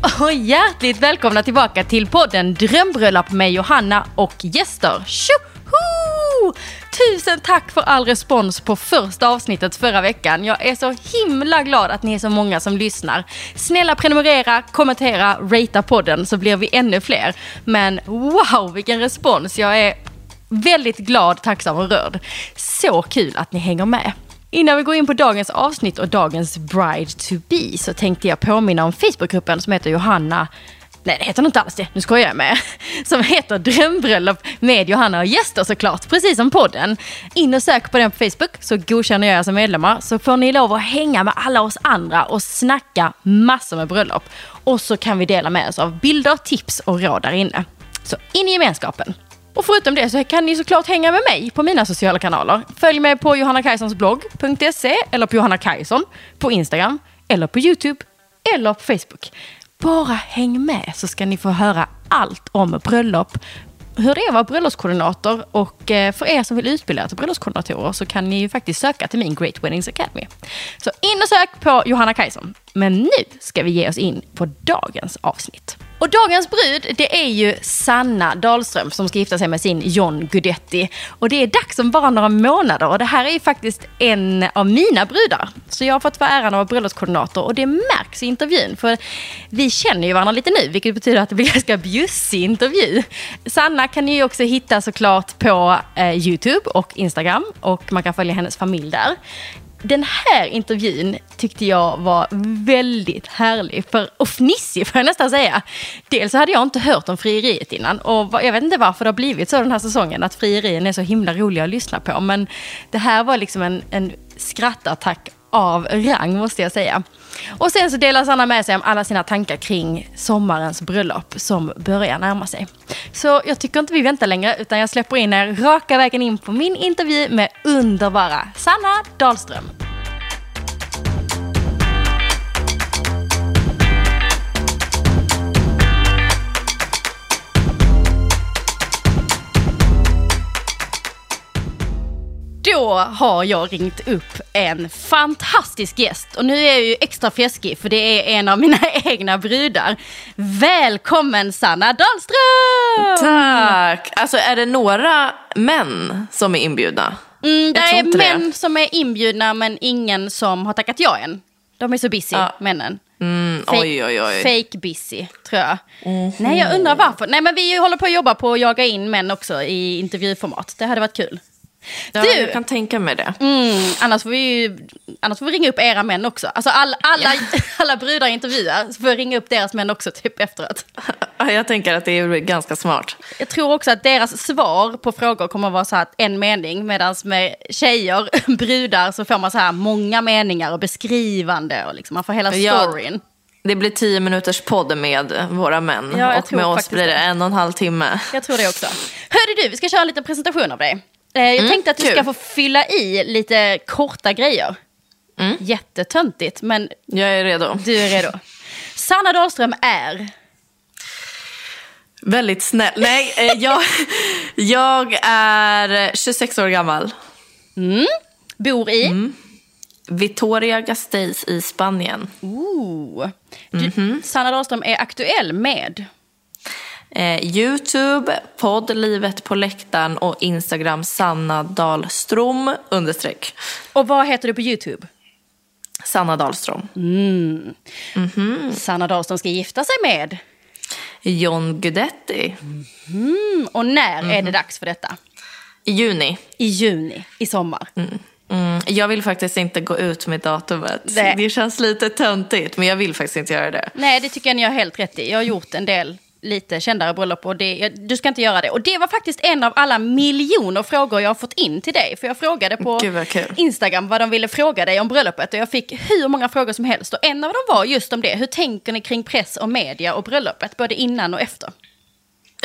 och hjärtligt välkomna tillbaka till podden Drömbröllop med Johanna och gäster. Tjoho! Tusen tack för all respons på första avsnittet förra veckan. Jag är så himla glad att ni är så många som lyssnar. Snälla prenumerera, kommentera, ratea podden så blir vi ännu fler. Men wow, vilken respons. Jag är väldigt glad, tacksam och rörd. Så kul att ni hänger med. Innan vi går in på dagens avsnitt och dagens Bride to be så tänkte jag påminna om Facebookgruppen som heter Johanna Nej, det heter inte alls det. Nu skojar jag med. Som heter Drömbröllop med Johanna och gäster såklart. Precis som podden. In och sök på den på Facebook så godkänner jag er som medlemmar. Så får ni lov att hänga med alla oss andra och snacka massor med bröllop. Och så kan vi dela med oss av bilder, tips och råd där inne. Så in i gemenskapen. Och förutom det så kan ni såklart hänga med mig på mina sociala kanaler. Följ mig på johannakajsonsblogg.se eller på Johanna Kajson på Instagram eller på YouTube eller på Facebook. Bara häng med så ska ni få höra allt om bröllop, hur det är att vara bröllopskoordinator och eh, för er som vill utbilda er till bröllopskoordinatorer så kan ni ju faktiskt söka till min Great Weddings Academy. Så in och sök på Johanna Kajson. Men nu ska vi ge oss in på dagens avsnitt. Och dagens brud, det är ju Sanna Dahlström som ska gifta sig med sin John Guidetti. Och det är dags om bara några månader och det här är ju faktiskt en av mina brudar. Så jag har fått vara äran att vara bröllopskoordinator och det märks i intervjun. För vi känner ju varandra lite nu, vilket betyder att det blir en ganska bjussig intervju. Sanna kan ni ju också hitta såklart på eh, YouTube och Instagram och man kan följa hennes familj där den här intervjun tyckte jag var väldigt härlig för, och fnissig får jag nästan säga. Dels så hade jag inte hört om frieriet innan och jag vet inte varför det har blivit så den här säsongen att frierien är så himla roliga att lyssna på. Men det här var liksom en, en skrattattack av rang måste jag säga. Och sen så delar Sanna med sig om alla sina tankar kring sommarens bröllop som börjar närma sig. Så jag tycker inte vi väntar längre utan jag släpper in er raka vägen in på min intervju med underbara Sanna Dahlström. Då har jag ringt upp en fantastisk gäst och nu är jag ju extra feskig för det är en av mina egna brudar. Välkommen Sanna Dahlström! Tack! Alltså är det några män som är inbjudna? Mm, det är män det. som är inbjudna men ingen som har tackat ja än. De är så busy, ja. männen. Mm, fake, oj, oj, oj. fake busy, tror jag. Mm. Nej, jag undrar varför. Nej, men vi håller på att jobba på att jaga in män också i intervjuformat. Det hade varit kul. Ja, du, jag kan tänka mig det. Mm, annars, får vi annars får vi ringa upp era män också. Alltså all, alla, alla brudar intervjuar, så får vi ringa upp deras män också typ efteråt. Jag tänker att det är ganska smart. Jag tror också att deras svar på frågor kommer att vara så här en mening. Medan med tjejer, brudar, så får man så här många meningar och beskrivande. Och liksom, man får hela storyn. Ja. Det blir tio minuters podd med våra män. Ja, och med oss blir det en och en halv timme. Jag tror det också. Hörde du, vi ska köra en liten presentation av dig. Eh, jag mm, tänkte att du kul. ska få fylla i lite korta grejer. Mm. Jättetöntigt, men... Jag är redo. Du är redo. Sanna Dahlström är... Väldigt snäll. Nej, eh, jag, jag är 26 år gammal. Mm. Bor i? Mm. Vitoria Gasteiz i Spanien. Ooh. Du, mm -hmm. Sanna Dahlström är aktuell med? Eh, Youtube, podd Livet på läktaren och Instagram Sanna Dahlström understreck. Och vad heter du på Youtube? Sanna Dahlström. Mm. Mm -hmm. Sanna Dahlström ska gifta sig med? John Guidetti. Mm. Och när är det mhm. dags för detta? I juni. I juni, i sommar. Mm. Mm, jag vill faktiskt inte gå ut med datumet. Nej. Det känns lite töntigt, men jag vill faktiskt inte göra det. Nej, det tycker jag ni har helt rätt i. Jag har gjort en del lite kändare bröllop och det, du ska inte göra det. Och det var faktiskt en av alla miljoner frågor jag har fått in till dig. För jag frågade på Instagram vad de ville fråga dig om bröllopet och jag fick hur många frågor som helst. Och en av dem var just om det. Hur tänker ni kring press och media och bröllopet, både innan och efter?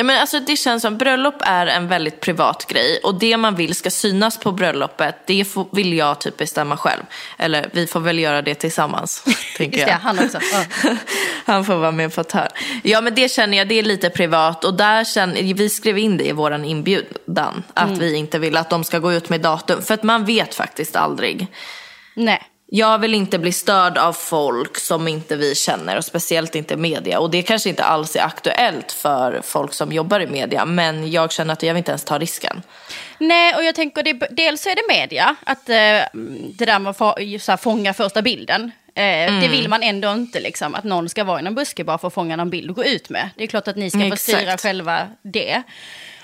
Men alltså, det känns som bröllop är en väldigt privat grej och det man vill ska synas på bröllopet det vill jag typ bestämma själv. Eller vi får väl göra det tillsammans. tänker Just det, han också. Ja. han får vara med på ett hörn. Ja men det känner jag, det är lite privat och där känner, vi skrev in det i våran inbjudan. Att mm. vi inte vill att de ska gå ut med datum. För att man vet faktiskt aldrig. Nej. Jag vill inte bli störd av folk som inte vi känner och speciellt inte media. Och det kanske inte alls är aktuellt för folk som jobbar i media men jag känner att jag vill inte ens ta risken. Nej, och jag tänker det, dels är det media, att eh, det där med att få, så här, fånga första bilden. Eh, Mm. Det vill man ändå inte, liksom, att någon ska vara i någon buske bara för att fånga någon bild och gå ut med. Det är klart att ni ska få styra själva det.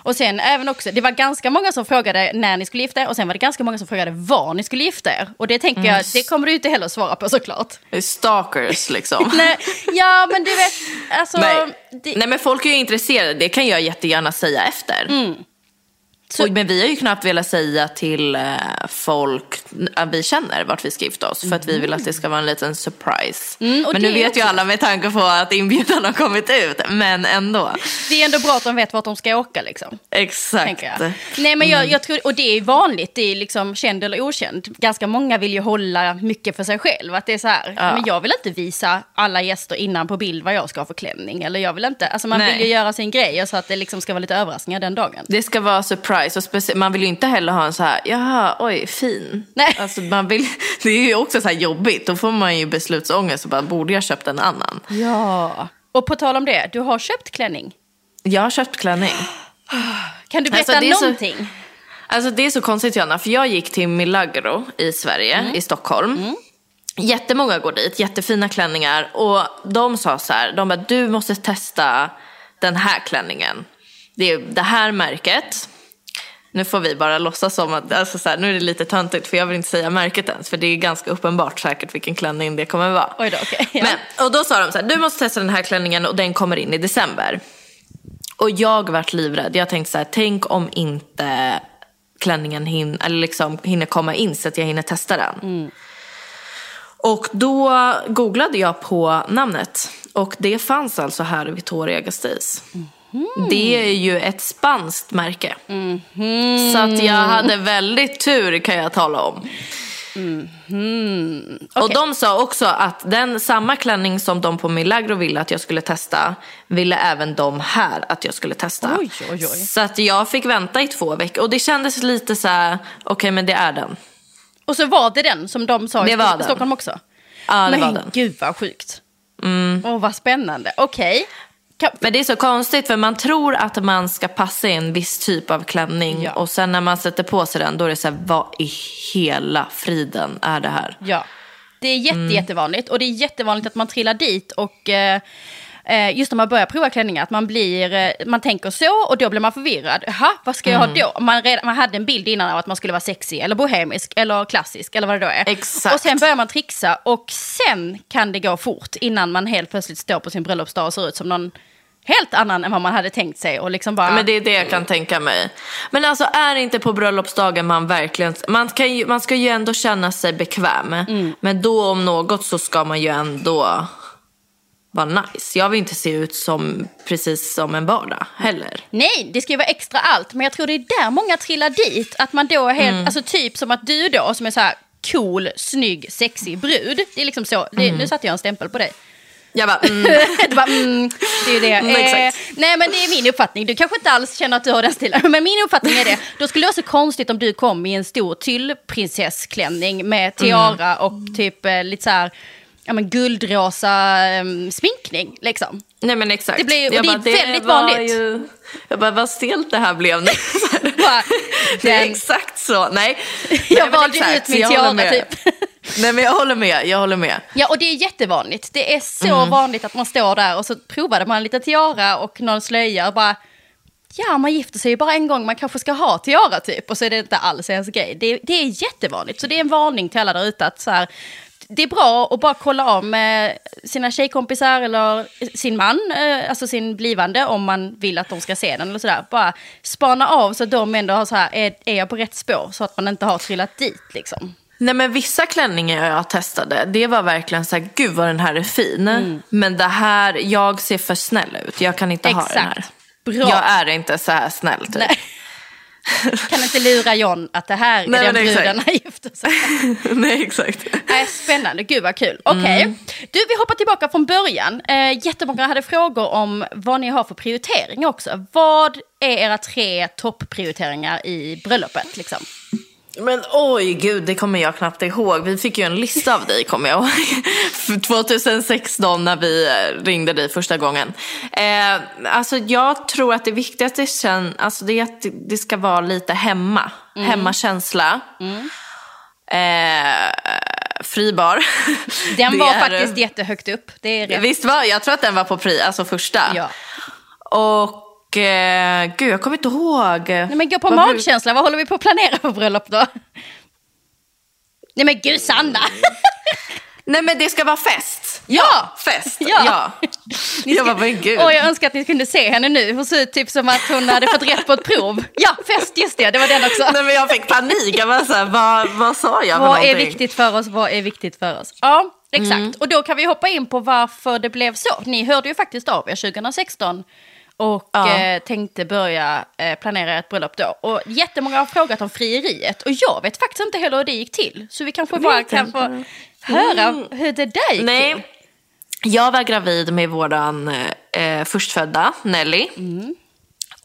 Och sen även också, det var ganska många som frågade när ni skulle gifta er och sen var det ganska många som frågade var ni skulle gifta er. Och det tänker Mm. jag, det kommer du inte heller svara på såklart. Stalkers liksom. Nej, ja, men du vet, alltså... Nej. Det, Nej men folk är ju intresserade, det kan jag jättegärna säga efter. Mm. Så- Och, men vi har ju knappt velat säga till eh, folk vi känner vart vi ska gifta oss för att vi vill att det ska vara en liten surprise. Mm, men nu vet ju också- alla med tanke på att inbjudan har kommit ut, men ändå. det är ändå bra att de vet vart de ska åka liksom. Exakt. Nej, men jag, jag tror, och det är vanligt, det är liksom känd eller okänd. Ganska många vill ju hålla mycket för sig själv. Att det är så här, Ja. men jag vill inte visa alla gäster innan på bild vad jag ska ha för klänning. Eller jag vill inte, alltså man Nej. vill ju göra sin grej så att det liksom ska vara lite överraskningar den dagen. Det ska vara surprise och man vill ju inte heller ha en så här, jaha, oj, fin. Nej. Alltså, man vill, det är ju också så här jobbigt, då får man ju beslutsångest och bara, borde jag köpt en annan? Ja. Och på tal om det, du har köpt klänning. Jag har köpt klänning. Kan du berätta Alltså, är så- någonting? Alltså det är så konstigt Johanna, för jag gick till Milagro i Sverige, i Stockholm. Jättemånga går dit, jättefina klänningar. Och de sa så här, de bara, du måste testa den här klänningen. Det är det här märket. Nu får vi bara låtsas som att, alltså så här, nu är det lite töntigt för jag vill inte säga märket ens. För det är ganska uppenbart säkert vilken klänning det kommer vara. Oj då, okej. Ja. Men, och då sa de så här, du måste testa den här klänningen och den kommer in i december. Och jag vart livrädd. Jag tänkte så här, tänk om inte klänningen hin, eller liksom hinner komma in så att jag hinner testa den. Och då googlade jag på namnet. Och det fanns alltså här i Victoria Gasteiz. Det är ju ett spanskt märke. Så att jag hade väldigt tur kan jag tala om. Och Okej. de sa också att den samma klänning som de på Milagro ville att jag skulle testa ville även de här att jag skulle testa. Oj, oj, oj. Så att jag fick vänta i två veckor och det kändes lite så här, okej men det är den. Och så var det den som de sa i Det var Sto- den. Stockholm också? Ja det men var den. gud vad sjukt. Åh, vad spännande. Okej. Kan- Men det är så konstigt för man tror att man ska passa i en viss typ av klänning Ja. och sen när man sätter på sig den då är det så här, vad i hela friden är det här? Ja, det är jätte, Mm. jättevanligt. Och det är jättevanligt att man trillar dit och eh, eh, just när man börjar prova klänningar, att man, blir, eh, man tänker så och då blir man förvirrad. Jaha, vad ska jag Mm. ha då? Man, redan, man hade en bild innan av att man skulle vara sexig eller bohemisk eller klassisk eller vad det då är. Exakt. Och sen börjar man trixa och sen kan det gå fort innan man helt plötsligt står på sin bröllopsdag och ser ut som någon helt annan än vad man hade tänkt sig. Och liksom bara... Men det är det jag kan tänka mig. Men alltså är det inte på bröllopsdagen man verkligen, man, kan ju, man ska ju ändå känna sig bekväm. Mm. Men då om något så ska man ju ändå vara nice. Jag vill inte se ut som precis som en vardag heller. Nej, det ska ju vara extra allt. Men jag tror det är där många trillar dit. Att man då är helt, Mm. alltså typ som att du då som är så här cool, snygg, sexig brud. Det är liksom så, det, Mm. nu satte jag en stämpel på dig. Jag bara, mm, du bara, mm, det är det. Mm. Eh, nej men det är min uppfattning. Du kanske inte alls känner att du har den stilen. Men min uppfattning är det. Då skulle det vara så konstigt om du kom i en stor tyllprinsessklänning med tiara och typ eh, lite så här, ja men guldrosa eh, sminkning liksom. nej men exakt. Det blir- och Jag det är väldigt var vanligt. Ju, jag bara, vad stelt det här blev nu. Bara, det är exakt så. Nej, jag valde exakt, ut min tiara typ. Nej men jag håller med, jag håller med. Ja, och det är jättevanligt. Det är så Mm. vanligt att man står där och så provade man lite tiara och någon slöja och bara... Ja, man gifter sig ju bara en gång, man kanske ska ha tiara typ. Och så är det inte alls ens grej. Det, det är jättevanligt. Så det är en varning till alla där ute att så här, det är bra att bara kolla av med sina tjejkompisar eller sin man, eh, alltså sin blivande, om man vill att de ska se den eller sådär. Bara spana av så att de ändå har så här, är, är jag på rätt spår? Så att man inte har trillat dit liksom. Nej men vissa klänningar jag testade, det var verkligen så här, gud vad den här är fin. Men det här, jag ser för snäll ut, jag kan inte ha den här. Exakt. Bra. Jag är inte så här snäll typ. Nej. Kan inte lura John att det här är den bruden han gifter sig. Nej exakt. Nej, Spännande, gud vad kul. Okej, Mm. du vi hoppar tillbaka från början. Eh, jättemånga hade frågor om vad ni har för prioritering också. Vad är era tre topprioriteringar i bröllopet? Liksom? Men oj gud, det kommer jag knappt ihåg. Vi fick ju en lista av dig kommer jag ihåg. 2016 när vi eh, ringde dig första gången. Eh, alltså jag tror att det viktigaste sen, alltså det är att det ska vara lite hemma. Mm. Hemmakänsla. Mm. Eh, fribar. Den var är, faktiskt jättehögt upp. Det är rätt. Visst var jag tror att den var på pri, alltså första. Ja. Och och eh, gud, jag kommer inte ihåg. Nej men gå på vad magkänsla, vad håller vi på att planera för bröllop då? Nej men gud Sanna! Nej men det ska vara fest. Ja! Fest, ja. ja. Ska... Jag bara, men gud. Och jag önskar att ni kunde se henne nu. Hon ser ut typ som att hon hade fått rätt på ett prov. Ja, fest, just det, det var den också. Nej men jag fick panik, jag var så här, vad, vad sa jag Vad är viktigt för oss, vad är viktigt för oss? Ja, exakt. Mm. Och då kan vi hoppa in på varför det blev så. Ni hörde ju faktiskt av er 2016 och ja. eh, tänkte börja eh, planera ett bröllop då. Och jättemånga har frågat om frieriet och jag vet faktiskt inte heller hur det gick till. Så vi kanske bara kan få mm. höra hur det där gick Nej. till. Jag var gravid med våran eh, förstfödda Nelly. Mm.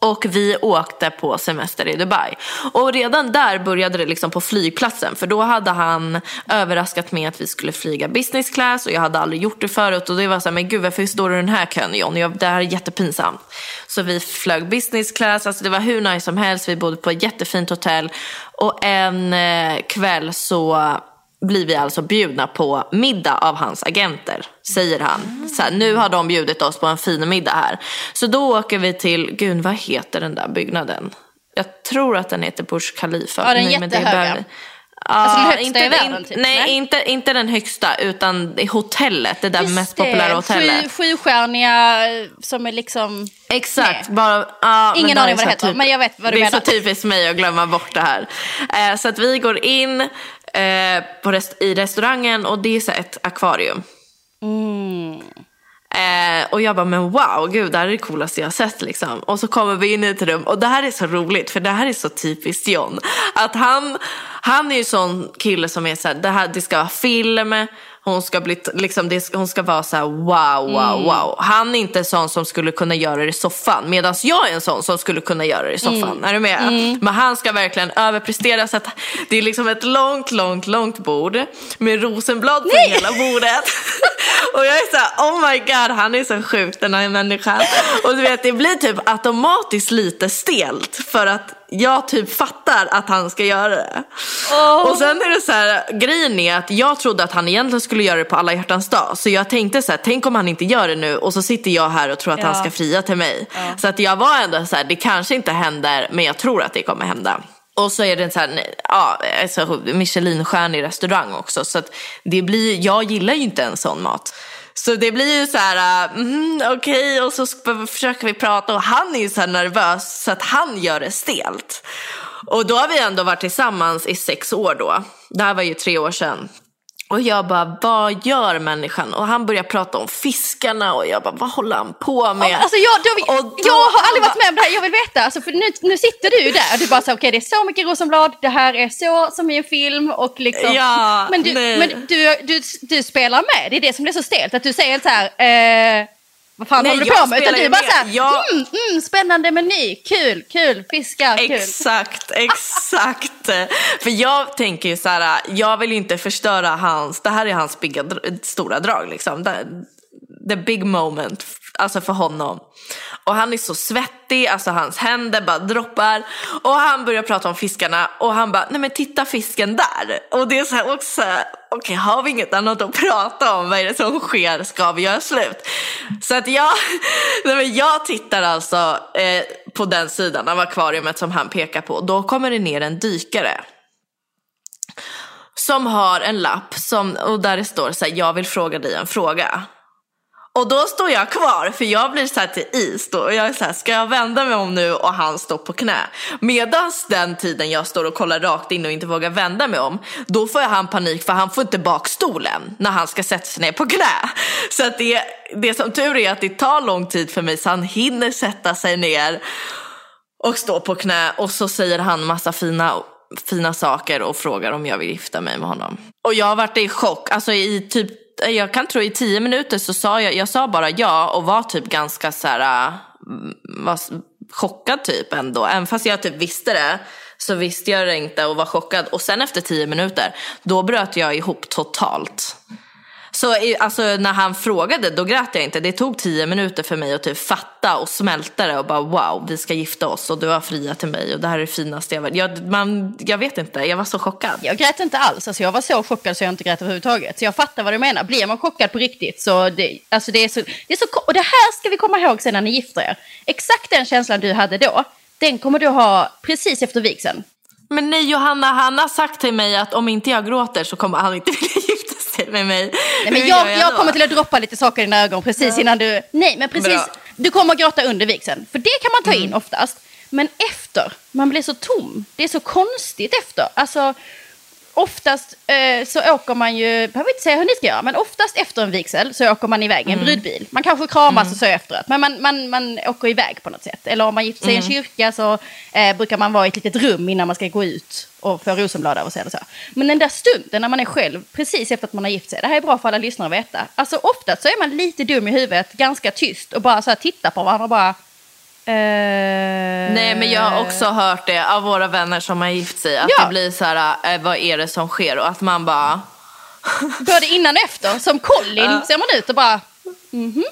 Och vi åkte på semester i Dubai. Och redan där började det liksom på flygplatsen. För då hade han överraskat med att vi skulle flyga business class. Och jag hade aldrig gjort det förut. Och det var så här, men gud varför står du i den här kön John? Jag, det här är jättepinsamt. Så vi flög business class. Alltså det var hur nice som helst. Vi bodde på ett jättefint hotell. Och en eh, kväll så blir vi alltså bjudna på middag av hans agenter, säger han. Så här, nu har de bjudit oss på en fin middag här. Så då åker vi till, gud vad heter den där byggnaden? Jag tror att den heter Burj Khalifa. Ja, den är jättehöga. Alltså den högsta inte, i världen typ? Nej, nej, Inte, inte den högsta utan hotellet, det där Just mest det. populära hotellet. Sju, sjustjärniga som är liksom... Exakt. Bara, ja, Ingen aning vad det heter, typ, men jag vet vad du menar. Det är så typiskt mig att glömma bort det här. Eh, så att vi går in eh, på rest i restaurangen och det är så ett akvarium. Mm. Eh, och jag bara, men wow, gud, det här är det coolaste jag har sett liksom. Och så kommer vi in i ett rum och det här är så roligt för det här är så typiskt John. Att han, han är ju sån kille som är så här, det, här, det ska vara film, hon ska, bli, liksom, det, hon ska vara så här, wow, wow, mm. wow. Han är inte en sån som skulle kunna göra det i soffan. Medan jag är en sån som skulle kunna göra det i soffan. Mm. Är du med? Mm. Men han ska verkligen överprestera. Så att det är liksom ett långt, långt, långt bord. Med rosenblad på Nej. hela bordet. och jag är så här, oh my god, han är så sjuk den här människan. Och du vet, det blir typ automatiskt lite stelt. För att jag typ fattar att han ska göra det. Oh. Och sen är det så här, grejen är att jag trodde att han egentligen skulle göra det på alla hjärtans dag. Så jag tänkte så här, tänk om han inte gör det nu och så sitter jag här och tror att ja. han ska fria till mig. Ja. Så att jag var ändå så här, det kanske inte händer men jag tror att det kommer hända. Och så är det en sån här, ja, alltså Michelinstjärnig restaurang också. Så att det blir, jag gillar ju inte en sån mat. Så det blir ju så här, äh, mm, okej, okay, och så försöker vi prata och han är ju så här nervös så att han gör det stelt. Och då har vi ändå varit tillsammans i sex år då. Det här var ju tre år sedan. Och jag bara, vad gör människan? Och han börjar prata om fiskarna och jag bara, vad håller han på med? Alltså jag, då, då, jag har aldrig varit med om det här, jag vill veta. Alltså, för nu, nu sitter du där och du bara, okej okay, det är så mycket Rosenblad, det här är så som i en film och liksom. Ja, men du, men du, du, du, spelar med, det är det som blir så stelt. Att du säger så här, eh, vad fan Nej, håller du på med? Utan du bara såhär, jag... mm, mm, spännande meny, kul, kul, fiskar, kul. Exakt, exakt. För jag tänker ju så här, jag vill inte förstöra hans, det här är hans bigga, stora drag liksom the big moment, alltså för honom. Och han är så svettig, alltså hans händer bara droppar. Och han börjar prata om fiskarna och han bara, nej men titta fisken där. Och det är så här också, okej okay, har vi inget annat att prata om, vad är det som sker, ska vi göra slut? Så att jag, nej men jag tittar alltså eh, på den sidan av akvariet som han pekar på. Då kommer det ner en dykare som har en lapp som, och där det står så här, jag vill fråga dig en fråga. Och då står jag kvar för jag blir så här till is då. Och jag är så här, ska jag vända mig om nu och han står på knä? Medan den tiden jag står och kollar rakt in och inte vågar vända mig om. Då får jag han panik för han får inte bak stolen när han ska sätta sig ner på knä. Så att det, det som tur är att det tar lång tid för mig så han hinner sätta sig ner och stå på knä. Och så säger han massa fina fina saker och frågar om jag vill gifta mig med honom. Och jag har varit i chock, alltså i typ jag kan tro i tio minuter så sa jag, jag sa bara ja och var typ ganska så här, äh, mm, var chockad typ ändå. Även fast jag typ visste det. så visste jag det inte och var chockad. Och sen efter tio minuter, då bröt jag ihop totalt. Så alltså, när han frågade då grät jag inte. Det tog tio minuter för mig att typ fatta och smälta det och bara wow, vi ska gifta oss och du har friat till mig och det här är det finaste jag vet. Jag, man, jag vet inte, jag var så chockad. Jag grät inte alls, alltså jag var så chockad så jag inte grät överhuvudtaget. Så jag fattar vad du menar. Blir man chockad på riktigt så det, alltså det är så, det är så... Och det här ska vi komma ihåg sen när ni gifter er. Exakt den känslan du hade då, den kommer du ha precis efter vigseln. Men nej Johanna, han har sagt till mig att om inte jag gråter så kommer han inte vilja gifta sig med mig. Nej, men jag, jag, jag kommer till att droppa lite saker i dina ögon precis ja. innan du... Nej, men precis. Bra. Du kommer att gråta under vigseln. För det kan man ta in mm. oftast. Men efter, man blir så tom. Det är så konstigt efter. Alltså, oftast eh, så åker man ju, behöver inte säga hur ni ska göra, men oftast efter en vigsel så åker man iväg i en mm. brudbil. Man kanske kramas mm. och så efteråt, men man, man, man åker iväg på något sätt. Eller om man gifter sig mm. i en mm. kyrka så eh, brukar man vara i ett litet rum innan man ska gå ut och få rosenblad över sig. Eller så. Men den där stunden när man är själv, precis efter att man har gift sig, det här är bra för alla lyssnare att veta. Alltså oftast så är man lite dum i huvudet, ganska tyst och bara så här tittar på varandra och bara Uh... Nej men jag har också hört det av våra vänner som har gift sig. Att ja. det blir så här, äh, vad är det som sker? Och att man bara... Både innan och efter. Som Colin uh. ser man ut och bara... -hmm.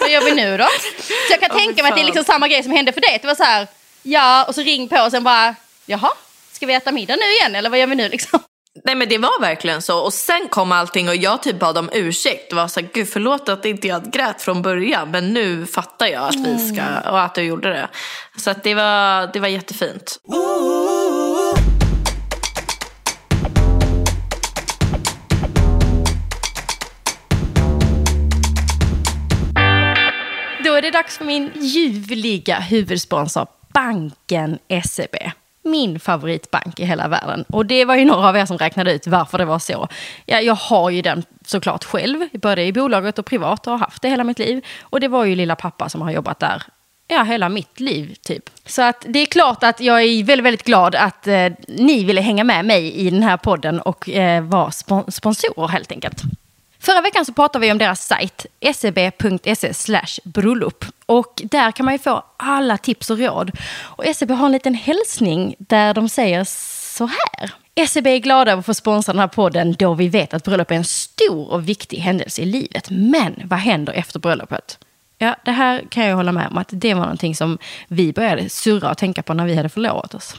Vad gör vi nu då? Så jag kan oh, tänka mig att det är liksom samma grej som hände för dig. Det var så här, ja och så ring på och sen bara, jaha, ska vi äta middag nu igen eller vad gör vi nu liksom? Nej men det var verkligen så och sen kom allting och jag typ bad om ursäkt. Det var så här, gud förlåt att inte jag grät från början men nu fattar jag att vi ska mm. och att du gjorde det. Så att det var, det var jättefint. Då är det dags för min ljuvliga huvudsponsor, banken SEB min favoritbank i hela världen. Och det var ju några av er som räknade ut varför det var så. Ja, jag har ju den såklart själv, både i bolaget och privat och har haft det hela mitt liv. Och det var ju lilla pappa som har jobbat där ja, hela mitt liv typ. Så att det är klart att jag är väldigt, väldigt glad att eh, ni ville hänga med mig i den här podden och eh, vara spon sponsorer helt enkelt. Förra veckan så pratade vi om deras sajt, seb.se bröllop. Och där kan man ju få alla tips och råd. Och SEB har en liten hälsning där de säger så här. SEB är glada över att få sponsra den här podden då vi vet att bröllop är en stor och viktig händelse i livet. Men vad händer efter bröllopet? Ja, det här kan jag hålla med om att det var någonting som vi började surra och tänka på när vi hade förlovat oss.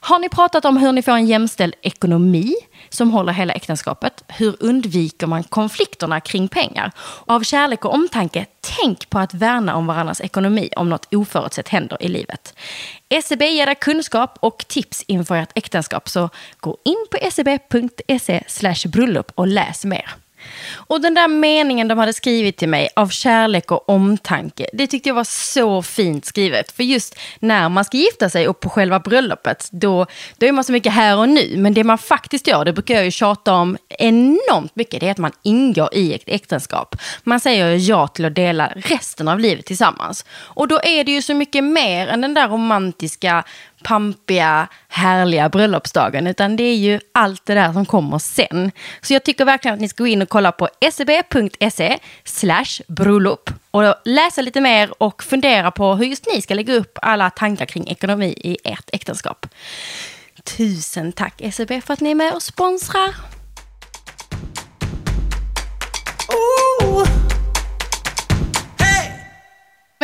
Har ni pratat om hur ni får en jämställd ekonomi som håller hela äktenskapet? Hur undviker man konflikterna kring pengar? Av kärlek och omtanke, tänk på att värna om varandras ekonomi om något oförutsett händer i livet. SEB ger dig kunskap och tips inför ert äktenskap, så gå in på seb.se bröllop och läs mer. Och den där meningen de hade skrivit till mig av kärlek och omtanke, det tyckte jag var så fint skrivet. För just när man ska gifta sig och på själva bröllopet, då, då är man så mycket här och nu. Men det man faktiskt gör, det brukar jag ju tjata om enormt mycket, det är att man ingår i ett äktenskap. Man säger ja till att dela resten av livet tillsammans. Och då är det ju så mycket mer än den där romantiska pampiga, härliga bröllopsdagen, utan det är ju allt det där som kommer sen. Så jag tycker verkligen att ni ska gå in och kolla på seb.se slash bröllop och läsa lite mer och fundera på hur just ni ska lägga upp alla tankar kring ekonomi i ert äktenskap. Tusen tack SEB för att ni är med och sponsrar.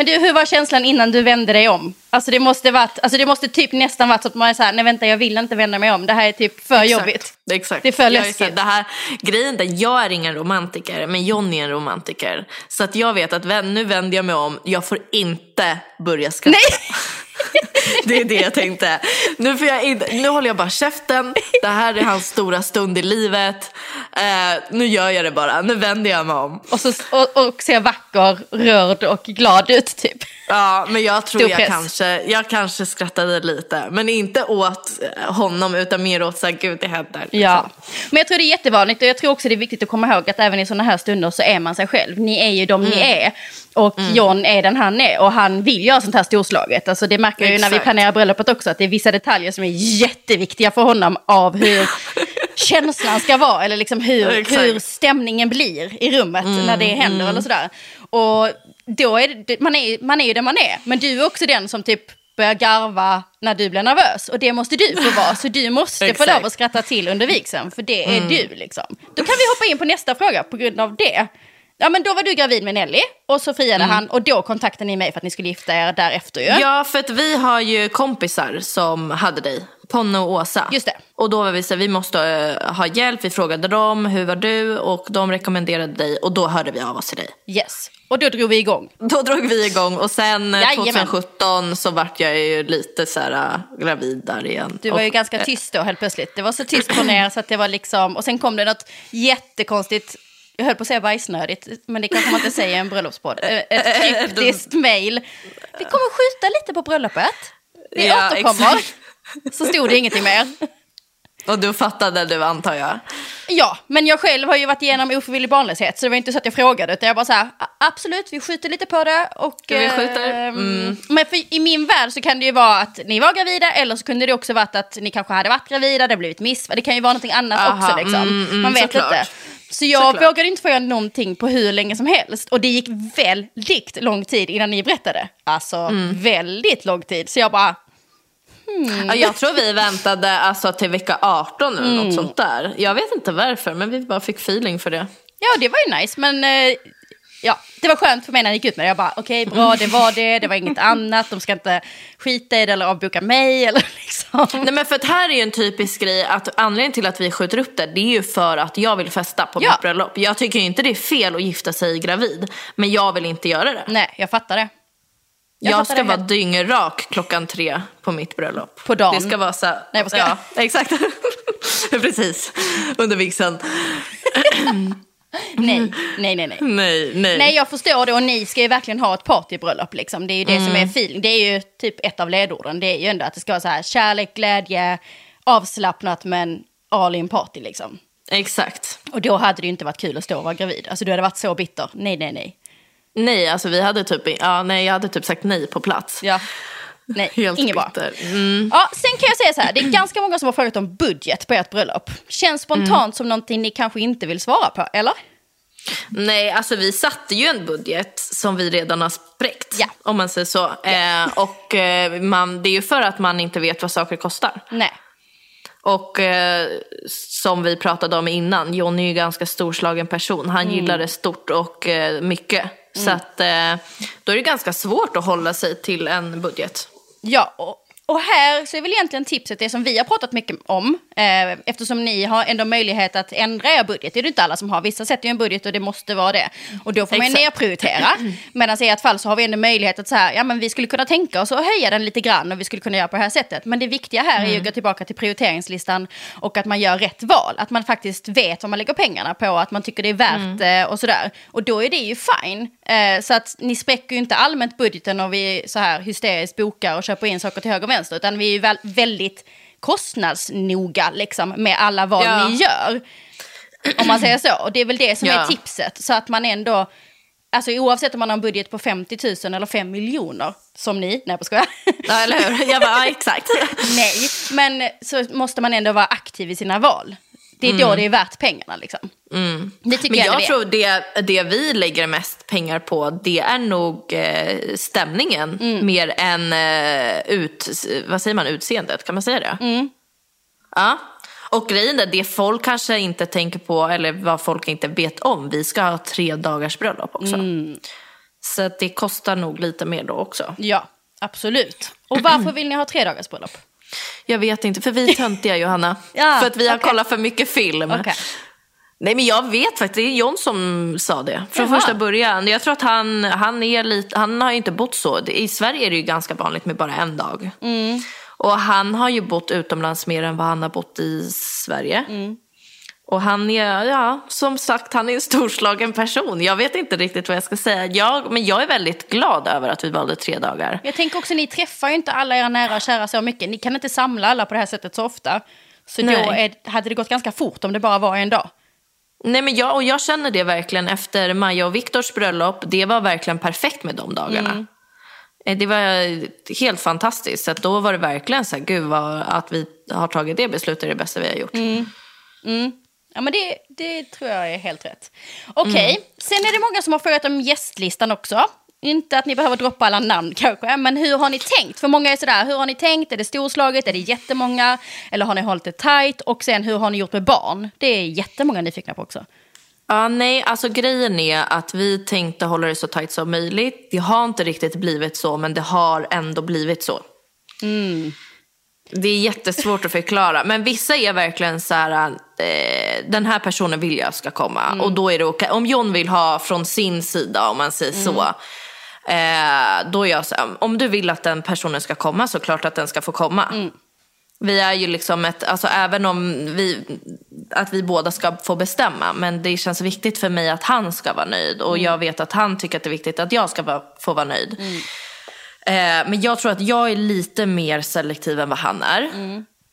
Men du, hur var känslan innan du vände dig om? Alltså det måste varit, alltså det måste typ nästan varit så att man är så här, nej vänta jag vill inte vända mig om, det här är typ för exakt, jobbigt. Exakt. Det är för läskigt. Är det här, grejen är, jag är ingen romantiker, men Jonny är en romantiker. Så att jag vet att nu vänder jag mig om, jag får inte börja skratta. Nej! det är det jag tänkte. Nu, får jag in, nu håller jag bara käften. Det här är hans stora stund i livet. Eh, nu gör jag det bara. Nu vänder jag mig om. Och, så, och, och ser vacker, rörd och glad ut typ. Ja, men jag tror jag kanske, jag kanske skrattade lite. Men inte åt honom utan mer åt så här, gud det händer. Liksom. Ja, men jag tror det är jättevanligt och jag tror också det är viktigt att komma ihåg att även i sådana här stunder så är man sig själv. Ni är ju de mm. ni är. Och mm. John är den han är och han vill göra sånt här storslaget. Alltså det märker ju när vi planerar bröllopet också att det är vissa detaljer som är jätteviktiga för honom av hur känslan ska vara eller liksom hur, hur stämningen blir i rummet mm. när det händer mm. eller sådär. Och då är det, man, är, man är ju den man är. Men du är också den som typ börja garva när du blir nervös. Och det måste du få vara. Så du måste få lov att skratta till under vigseln. För det är du liksom. Då kan vi hoppa in på nästa fråga på grund av det. Ja men då var du gravid med Nelly och så friade han och då kontaktade ni mig för att ni skulle gifta er därefter ju. Ja, för att vi har ju kompisar som hade dig. Ponne och Åsa. Just det. Och då var vi så vi måste eh, ha hjälp. Vi frågade dem, hur var du? Och de rekommenderade dig. Och då hörde vi av oss till dig. Yes. Och då drog vi igång. Då drog vi igång och sen eh, Jajamän. 2017 så vart jag ju lite så här äh, gravid där igen. Du var ju och, ganska eh, tyst då helt plötsligt. Det var så tyst från er så att det var liksom... Och sen kom det något jättekonstigt, jag höll på att säga bajsnödigt, men det kanske man inte säger i en bröllopspodd. Eh, Ett kryptiskt mail. Vi kommer skjuta lite på bröllopet. Vi Ja, återkommer. exakt. Så stod det ingenting mer. Och du fattade du antar jag. Ja, men jag själv har ju varit igenom ofrivillig barnlöshet så det var inte så att jag frågade utan jag bara så här, "A- absolut vi skjuter lite på det och... Vi skjuter, ehm, mm. Men för, i min värld så kan det ju vara att ni var gravida eller så kunde det också varit att ni kanske hade varit gravida, det har blivit miss, det kan ju vara någonting annat Aha, också liksom. mm, mm, Man vet såklart. inte. Så jag Såklart. vågade inte få göra någonting på hur länge som helst. Och det gick väldigt lång tid innan ni berättade. Alltså Mm. väldigt lång tid. Så jag bara, Ja, jag tror vi väntade alltså, till vecka 18 eller Mm. något sånt där. Jag vet inte varför men vi bara fick feeling för det. Ja, det var ju nice, men eh, ja, det var skönt för mig när jag gick ut med det. Jag bara, okej, bra, det var det, det var inget annat, de ska inte skita i det eller avboka mig eller liksom. Nej men för att här är ju en typisk grej att anledningen till att vi skjuter upp det, det är ju för att jag vill festa på Ja. mitt bröllop. Jag tycker ju inte det är fel att gifta sig gravid, men jag vill inte göra det. Nej, jag fattar det. Jag Jag, ska vara helt. dyngrak klockan tre på mitt bröllop. På dagen? Det ska vara så Nej, jag bara skojar. Ja, exakt. Precis, under vigseln. Nej, nej, nej, nej. Nej, nej. Nej, jag förstår det och ni ska ju verkligen ha ett partybröllop liksom. Det är ju det som är Mm. feeling. Det är ju typ ett av ledorden. Det är ju ändå att det ska vara så här kärlek, glädje, avslappnat men all in party liksom. Exakt. Och då hade det ju inte varit kul att stå och vara gravid. Alltså du hade varit så bitter. Nej, nej, nej. Nej, alltså vi hade typ, ja, nej, jag hade typ sagt nej på plats. Ja. Nej, Helt inget bra. Mm. Ja, sen kan jag säga så här, det är ganska många som har frågat om budget på ert bröllop. Känns spontant Mm. som någonting ni kanske inte vill svara på, eller? Nej, alltså vi satte ju en budget som vi redan har spräckt. Ja. Om man säger så. Eh, och eh, man, det är ju för att man inte vet vad saker kostar. Nej. Och eh, som vi pratade om innan, Johnny är ju en ganska storslagen person. Han Mm. gillar det stort och eh, mycket. Så att eh, då är det ganska svårt att hålla sig till en budget. Ja, och, och här så är väl egentligen tipset det som vi har pratat mycket om. Eh, eftersom ni har ändå möjlighet att ändra er budget. Det är det inte alla som har. Vissa sätter ju en budget och det måste vara det. Och då får man ju nerprioritera. Medan i ert fall så har vi ändå möjlighet att så här, ja men vi skulle kunna tänka oss att höja den lite grann och vi skulle kunna göra på det här sättet. Men det viktiga här är ju att gå tillbaka till prioriteringslistan och att man gör rätt val. Att man faktiskt vet vad man lägger pengarna på, att man tycker det är värt eh, och sådär. Och då är det ju fine. Eh, så att ni spräcker ju inte allmänt budgeten och vi så här hysteriskt bokar och köper in saker till höger och vänster. Utan vi är ju väl, väldigt kostnadsnoga liksom, med alla val Ja. ni gör. Om man säger så. Och det är väl det som Ja. är tipset. Så att man ändå, alltså oavsett om man har en budget på 50 000 eller 5 miljoner, som ni, nej jag skojar. Ja, eller hur? Jag bara, ja, exakt. nej, men så måste man ändå vara aktiv i sina val. Det är då det är värt pengarna liksom. Det tycker Men jag, jag det tror det, det vi lägger mest pengar på det är nog eh, stämningen Mm. mer än eh, ut, vad säger man, utseendet. Kan man säga det? Mm. Ja. Och grejen är, det folk kanske inte tänker på eller vad folk inte vet om, vi ska ha tre dagars bröllop också. Mm. Så det kostar nog lite mer då också. Ja, absolut. Och varför vill ni ha tre dagars bröllop? Jag vet inte, för vi är töntiga Johanna. Ja, för att vi har okej. kollat för mycket film. Okej. Nej men jag vet faktiskt, det är John som sa det från Jaha. första början. Jag tror att han, han, är lite, han har ju inte bott så. I Sverige är det ju ganska vanligt med bara en dag. Mm. Och han har ju bott utomlands mer än vad han har bott i Sverige. Mm. Och han är, ja, som sagt, han är en storslagen person. Jag vet inte riktigt vad jag ska säga. Jag, men jag är väldigt glad över att vi valde tre dagar. Jag tänker också, ni träffar ju inte alla era nära och kära så mycket. Ni kan inte samla alla på det här sättet så ofta. Så då Nej. är, hade det gått ganska fort om det bara var en dag. Nej, men jag, och jag känner det verkligen efter Maja och Viktors bröllop. Det var verkligen perfekt med de dagarna. Eh, Det var helt fantastiskt. Så då var det verkligen så här, gud vad, att vi har tagit det beslutet är det bästa vi har gjort. Ja, men det, det tror jag är helt rätt. Okej, Mm. sen är det många som har frågat om gästlistan också. inte att ni behöver droppa alla namn kanske, men hur har ni tänkt? För många är sådär, hur har ni tänkt? Är det storslaget? Är det jättemånga? Eller har ni hållit det tight? Och sen hur har ni gjort med barn? Det är jättemånga nyfikna på också. Ja, nej, alltså grejen är att vi tänkte hålla det så tajt som möjligt. Det har inte riktigt blivit så, men det har ändå blivit så. Mm. Det är jättesvårt att förklara. Men vissa är verkligen så här, eh, den här personen vill jag ska komma. Mm. Och då är det okej. Om John vill ha från sin sida, om man säger så. Eh, då är jag så här, om du vill att den personen ska komma så klart att den ska få komma. Vi är ju liksom ett, alltså även om vi, att vi båda ska få bestämma. Men det känns viktigt för mig att han ska vara nöjd. Och jag vet att han tycker att det är viktigt att jag ska få vara nöjd. Eh, men jag tror att jag är lite mer selektiv än vad han är.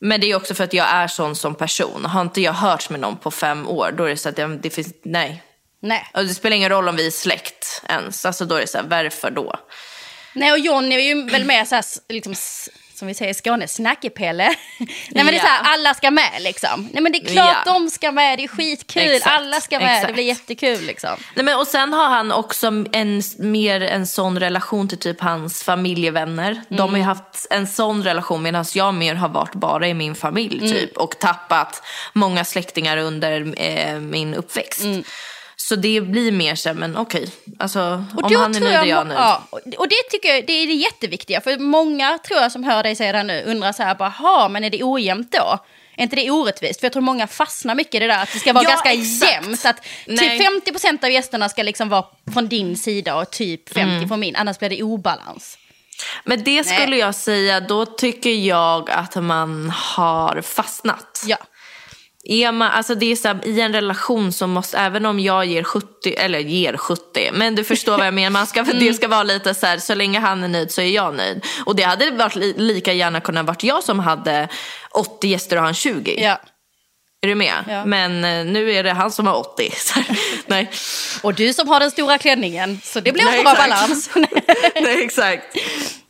Men det är också för att jag är sån som person. Har inte jag hört med någon på fem år, då är det så att jag, det finns, nej. Nej. Och det spelar ingen roll om vi är släkt ens. Alltså då är det så här, varför då? Nej, och John är ju väl mer så här, liksom, som vi säger i Skåne, snackepelle. Nej men det är så här, alla ska med liksom. Nej men det är klart Ja. de ska med, det är skitkul, Exakt, alla ska med, det exakt. blir jättekul liksom. Nej, men, och sen har han också en, mer en sån relation till typ hans familjevänner. De har ju haft en sån relation medan jag mer har varit bara i min familj typ. Och tappat många släktingar under eh, min uppväxt. Så det blir mer så här, men okej. Alltså, Och om han är nöjd är jag jag må- nöjd. Ja, och- det tycker jag det är det jätteviktiga. För många tror jag som hör dig säga det här nu undrar så här, bara, "Ha, men är det ojämnt då? Är inte det orättvist? För jag tror många fastnar mycket i det där att det ska vara Ja, ganska exakt. jämnt. Att Nej. typ 50% av gästerna ska liksom vara från din sida och typ 50 Mm. från min, annars blir det obalans. Men det skulle Nej. jag säga, då tycker jag att man har fastnat. Ja. Är man, alltså det är så här, I en relation så måste, även om jag ger 70, eller ger 70, men du förstår vad jag menar. Man ska, Mm. Det ska vara lite så här, så länge han är nöjd så är jag nöjd. Och det hade varit li, lika gärna kunnat varit jag som hade 80 gäster och han 20. ja. Är du med? Ja. Men eh, nu är det han som har 80. Så här, nej. Och du som har den stora klänningen, så det blir Nej, bra exakt. balans. nej, exakt.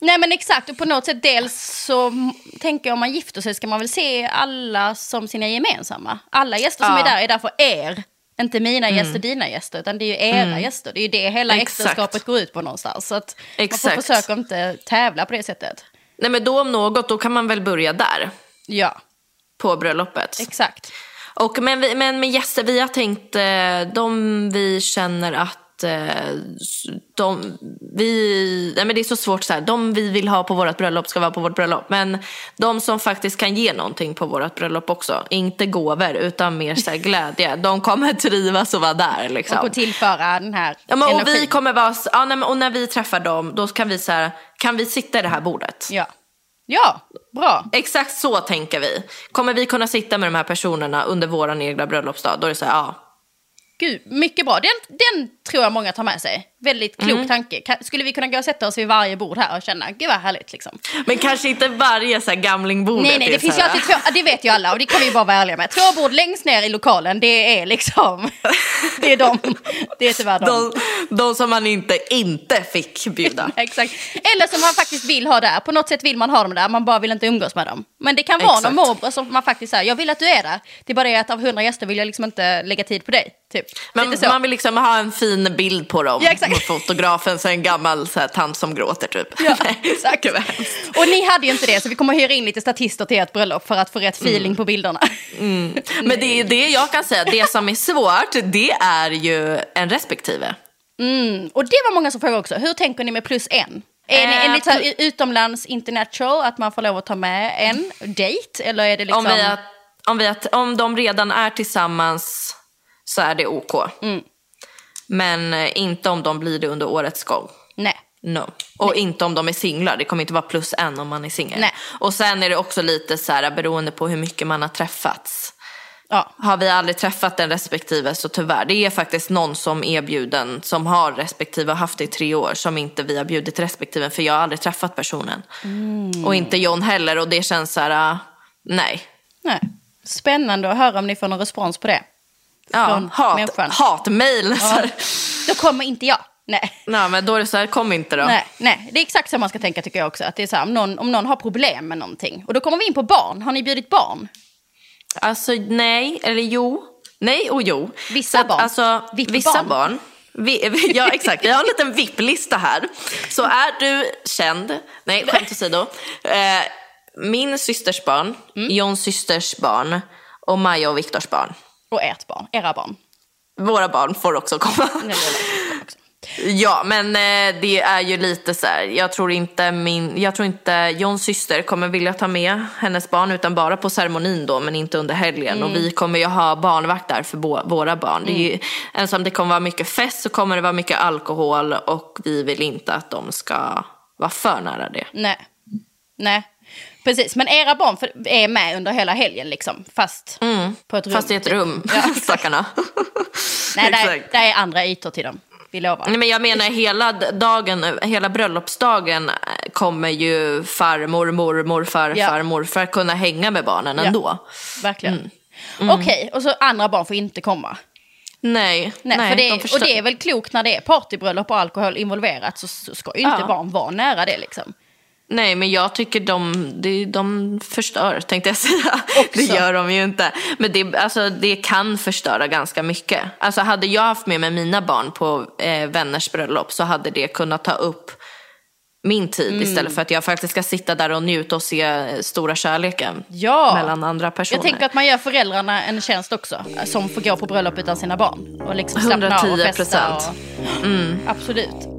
Nej men exakt, och på något sätt dels så tänker jag om man gifter sig ska man väl se alla som sina gemensamma. Alla gäster som Ja. Mm. är där är där för er. Inte mina gäster, dina gäster, utan det är ju era gäster. Det är ju det hela Exakt. äktenskapet går ut på någonstans. Så att man Exakt. får försöka inte tävla på det sättet. Nej men då om något, då kan man väl börja där. Ja, På bröllopet. exakt. Och, men, vi, men med gäster, vi har tänkt, eh, de vi känner att eh, de, vi, nej men det är så svårt så här, de vi vill ha på vårt bröllop ska vara på vårt bröllop. Men de som faktiskt kan ge någonting på vårt bröllop också, inte gåvor utan mer så glädje, de kommer trivas och vara där. Liksom. Och tillföra den här Ja, men, och vi kommer vara, ja, nej, men, och när vi träffar dem, då kan vi så här, kan vi sitta i det här bordet? Ja. Ja, bra. Exakt så tänker vi. Kommer vi kunna sitta med de här personerna under vår egna bröllopsdag? Då är det så här, ja. Gud, mycket bra. Den, den tror jag många tar med sig. Väldigt klok Mm. tanke. Skulle vi kunna gå och sätta oss vid varje bord här och känna, gud vad härligt liksom. Men kanske inte varje så här gamlingbord. Nej, nej, det finns ju alltid två, det vet ju alla och det kan vi bara vara ärliga med. Två bord längst ner i lokalen, det är liksom, det är de, det är tyvärr de. De, de som man inte, inte fick bjuda. Exakt. Eller som man faktiskt vill ha där. På något sätt vill man ha dem där, man bara vill inte umgås med dem. Men det kan vara Exakt. någon morbror som man faktiskt säger, jag vill att du är där. Det är bara det att av hundra gäster vill jag liksom inte lägga tid på dig. Typ. Man, man vill liksom ha en fin bild på dem. Ja, exakt. På fotografen, så en gammal så här, tant som gråter typ. Ja, exakt. Och ni hade ju inte det, så vi kommer att hyra in lite statister till ert bröllop för att få rätt Mm. feeling på bilderna. Men det är det jag kan säga, det som är svårt, det är ju en respektive. Mm. Och det var många som frågade också, hur tänker ni med plus en? Är ni Eh, så här pl- utomlands international, att man får lov att ta med en date? Eller är det liksom... Om, vi har, om, vi har, om de redan är tillsammans så är det OK. Mm. Men eh, inte om de blir det under årets gång. Nej. No. Och inte om de är singlar. Det kommer inte vara plus en om man är singel. Nej. Och sen är det också lite så här beroende på hur mycket man har träffats. Ja. Har vi aldrig träffat den respektive så tyvärr. Det är faktiskt någon som är bjuden som har respektive och haft det i tre år som inte vi har bjudit respektive för jag har aldrig träffat personen. Mm. Och inte John heller och det känns så här, uh, nej. Nej. Spännande att höra om ni får någon respons på det. Ja, hat, människan. så här. Då kommer inte jag. Nej. Nej men då är det så här, kom inte då. Nej, nej, det är exakt så man ska tänka tycker jag också. Att det är så här, om, någon, om någon har problem med någonting. Och då kommer vi in på barn. Har ni bjudit barn? Alltså nej, eller jo. Nej och jo. Vissa att, barn. Alltså, vissa barn. barn. Vi, vi, ja exakt, jag har en liten VIP-lista här. Så är du känd, nej skämt åsido, eh, min systers barn, mm. Johns systers barn och Maja och Viktors barn. Och ert barn, era barn. Våra barn får också komma. Nej, Ja, men eh, det är ju lite så här, jag tror inte min, jag tror inte Johns syster kommer vilja ta med hennes barn utan bara på ceremonin då men inte under helgen. Mm. Och vi kommer ju ha barnvakt där för bo, våra barn. Mm. Det är ju, ensam det kommer vara mycket fest så kommer det vara mycket alkohol och vi vill inte att de ska vara för nära det. Nej, nej. Precis, men era barn är med under hela helgen liksom, fast mm. på ett rum. Fast i ett rum, ja, stackarna. Nej, det är andra ytor till dem vi lovar. Nej, men jag menar hela dagen, hela bröllopsdagen kommer ju farmor, mormor, farfar, ja. morfar kunna hänga med barnen ändå. Ja, verkligen. Mm. Mm. Okej, och så andra barn får inte komma. Nej, nej, nej det, de och det är väl klokt när det är partybröllop och alkohol involverat så ska ju inte ja. barn vara nära det liksom. Nej, men jag tycker de, de, förstör, tänkte jag säga. Också. Det gör de ju inte. Men det, alltså, det kan förstöra ganska mycket. Alltså, hade jag haft med mig mina barn på eh, vänners bröllop så hade det kunnat ta upp min tid mm. istället för att jag faktiskt ska sitta där och njuta och se stora kärleken ja. mellan andra personer. Jag tänker att man gör föräldrarna en tjänst också som får gå på bröllop utan sina barn och liksom slappna av och festa. Och... Mm. Absolut.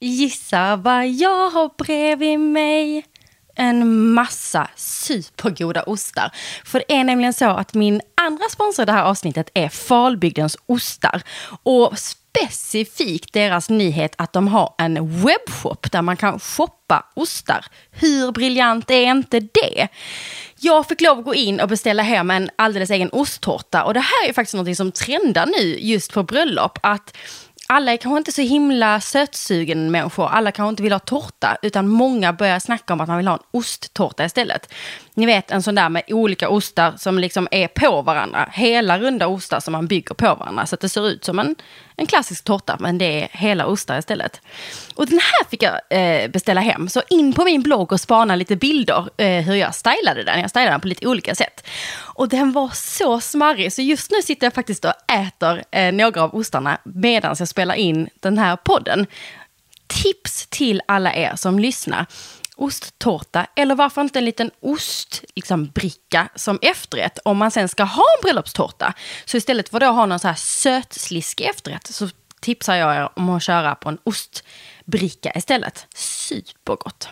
Gissa vad jag har bredvid mig? En massa supergoda ostar. För det är nämligen så att min andra sponsor i det här avsnittet är Falbygdens ostar. Och specifikt deras nyhet att de har en webbshop där man kan shoppa ostar. Hur briljant är inte det? Jag fick lov att gå in och beställa hem en alldeles egen osttårta och det här är faktiskt något som trendar nu just på bröllop. Att alla är kanske inte så himla sötsugen människor. Alla kanske inte vill ha tårta, utan många börjar snacka om att man vill ha en osttårta istället. Ni vet en sån där med olika ostar som liksom är på varandra. Hela runda ostar som man bygger på varandra. Så att det ser ut som en, en klassisk tårta, men det är hela ostar istället. Och den här fick jag eh, beställa hem. Så in på min blogg och spana lite bilder eh, hur jag stylade den. Jag stylade den på lite olika sätt. Och den var så smarrig, så just nu sitter jag faktiskt och äter eh, några av ostarna medan jag spelar in den här podden. Tips till alla er som lyssnar osttårta eller varför inte en liten ostbricka liksom, som efterrätt om man sen ska ha en bröllopstårta. Så istället för att ha någon så här sötsliskig efterrätt så tipsar jag er om att köra på en ostbricka istället. Supergott!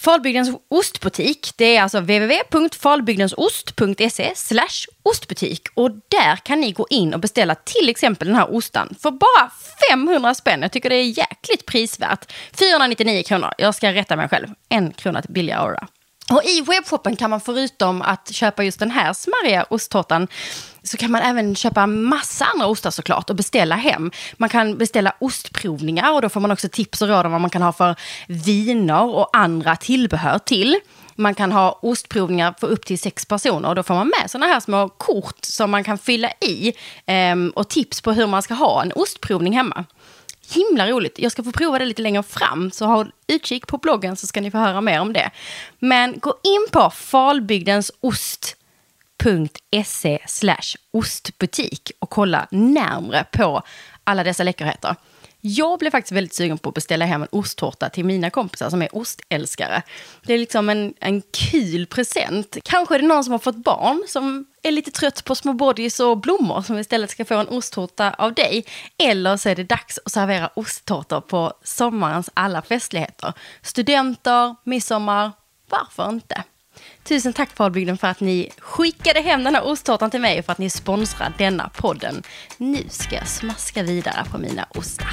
Falbygdens ostbutik, det är alltså www.falbygdensost.se ostbutik och där kan ni gå in och beställa till exempel den här ostan för bara 500 spänn. Jag tycker det är jäkligt prisvärt. 499 kronor. Jag ska rätta mig själv. En krona billigare. Och i webbshoppen kan man förutom att köpa just den här smarriga osttårtan så kan man även köpa massa andra ostar såklart och beställa hem. Man kan beställa ostprovningar och då får man också tips och råd om vad man kan ha för viner och andra tillbehör till. Man kan ha ostprovningar för upp till sex personer och då får man med sådana här små kort som man kan fylla i ehm, och tips på hur man ska ha en ostprovning hemma. Himla roligt. Jag ska få prova det lite längre fram, så håll utkik på bloggen så ska ni få höra mer om det. Men gå in på falbygdensost.se ostbutik och kolla närmre på alla dessa läckerheter. Jag blev faktiskt väldigt sugen på att beställa hem en osttårta till mina kompisar som är ostälskare. Det är liksom en, en kul present. Kanske är det någon som har fått barn som är lite trött på små bodys och blommor som istället ska få en osttårta av dig. Eller så är det dags att servera osttårtor på sommarens alla festligheter. Studenter, midsommar, varför inte? Tusen tack Falbygden för att ni skickade hem den här osttårtan till mig och för att ni sponsrar denna podden. Nu ska jag smaska vidare på mina ostar.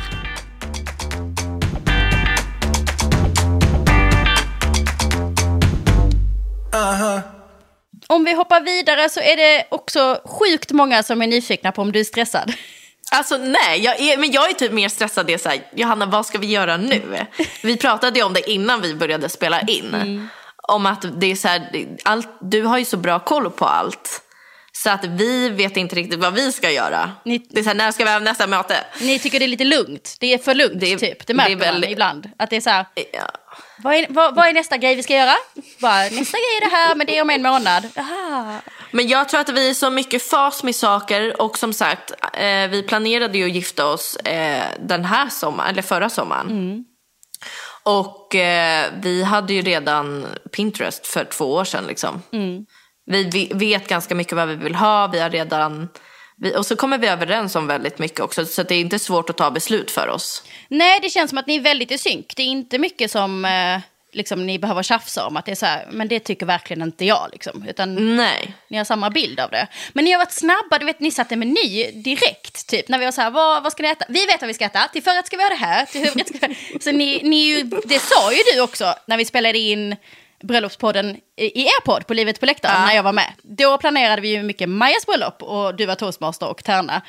Uh-huh. Om vi hoppar vidare så är det också sjukt många som är nyfikna på om du är stressad. Alltså nej, jag är, men jag är typ mer stressad. Det är så här, Johanna vad ska vi göra nu? Vi pratade ju om det innan vi började spela in. Mm om att det är så här, allt, du har ju så bra koll på allt. Så att vi vet inte riktigt vad vi ska göra. Ni- Det är så här, när ska vi ha nästa möte? Ni tycker det är lite lugnt. Det är för lugnt Det typ. Det märker det är väldigt- man ibland. Att det är så här, Ja. vad är, vad, vad är nästa grej vi ska göra? Bara, nästa grej är det här, men det är om en månad. Aha. Men jag tror att vi är så mycket fas med saker och som sagt, eh, vi planerade ju att gifta oss eh, den här sommaren, eller förra sommaren. Och eh, vi hade ju redan Pinterest för två år sedan liksom. Vi, vi vet ganska mycket vad vi vill ha, vi har redan vi, och så kommer vi överens om väldigt mycket också så det är inte svårt att ta beslut för oss. Nej, det känns som att ni är väldigt i synk. Det är inte mycket som eh, liksom, ni behöver tjafsa om. Att det är så här, men det tycker verkligen inte jag. Liksom. Utan Nej. ni har samma bild av det. Men ni har varit snabba, du vet, ni satte meny direkt. Typ, när vi var så här, vad, vad ska ni äta? Vi vet vad vi ska äta. Till förrätt ska vi ha det här. Till huvudrätt ska vi... Så ni, ni det sa ju du också när vi spelade in bröllopspodden i er podd på Livet på läktaren när jag var med. Då planerade vi ju mycket Majas bröllop och du var toastmaster och Tärna.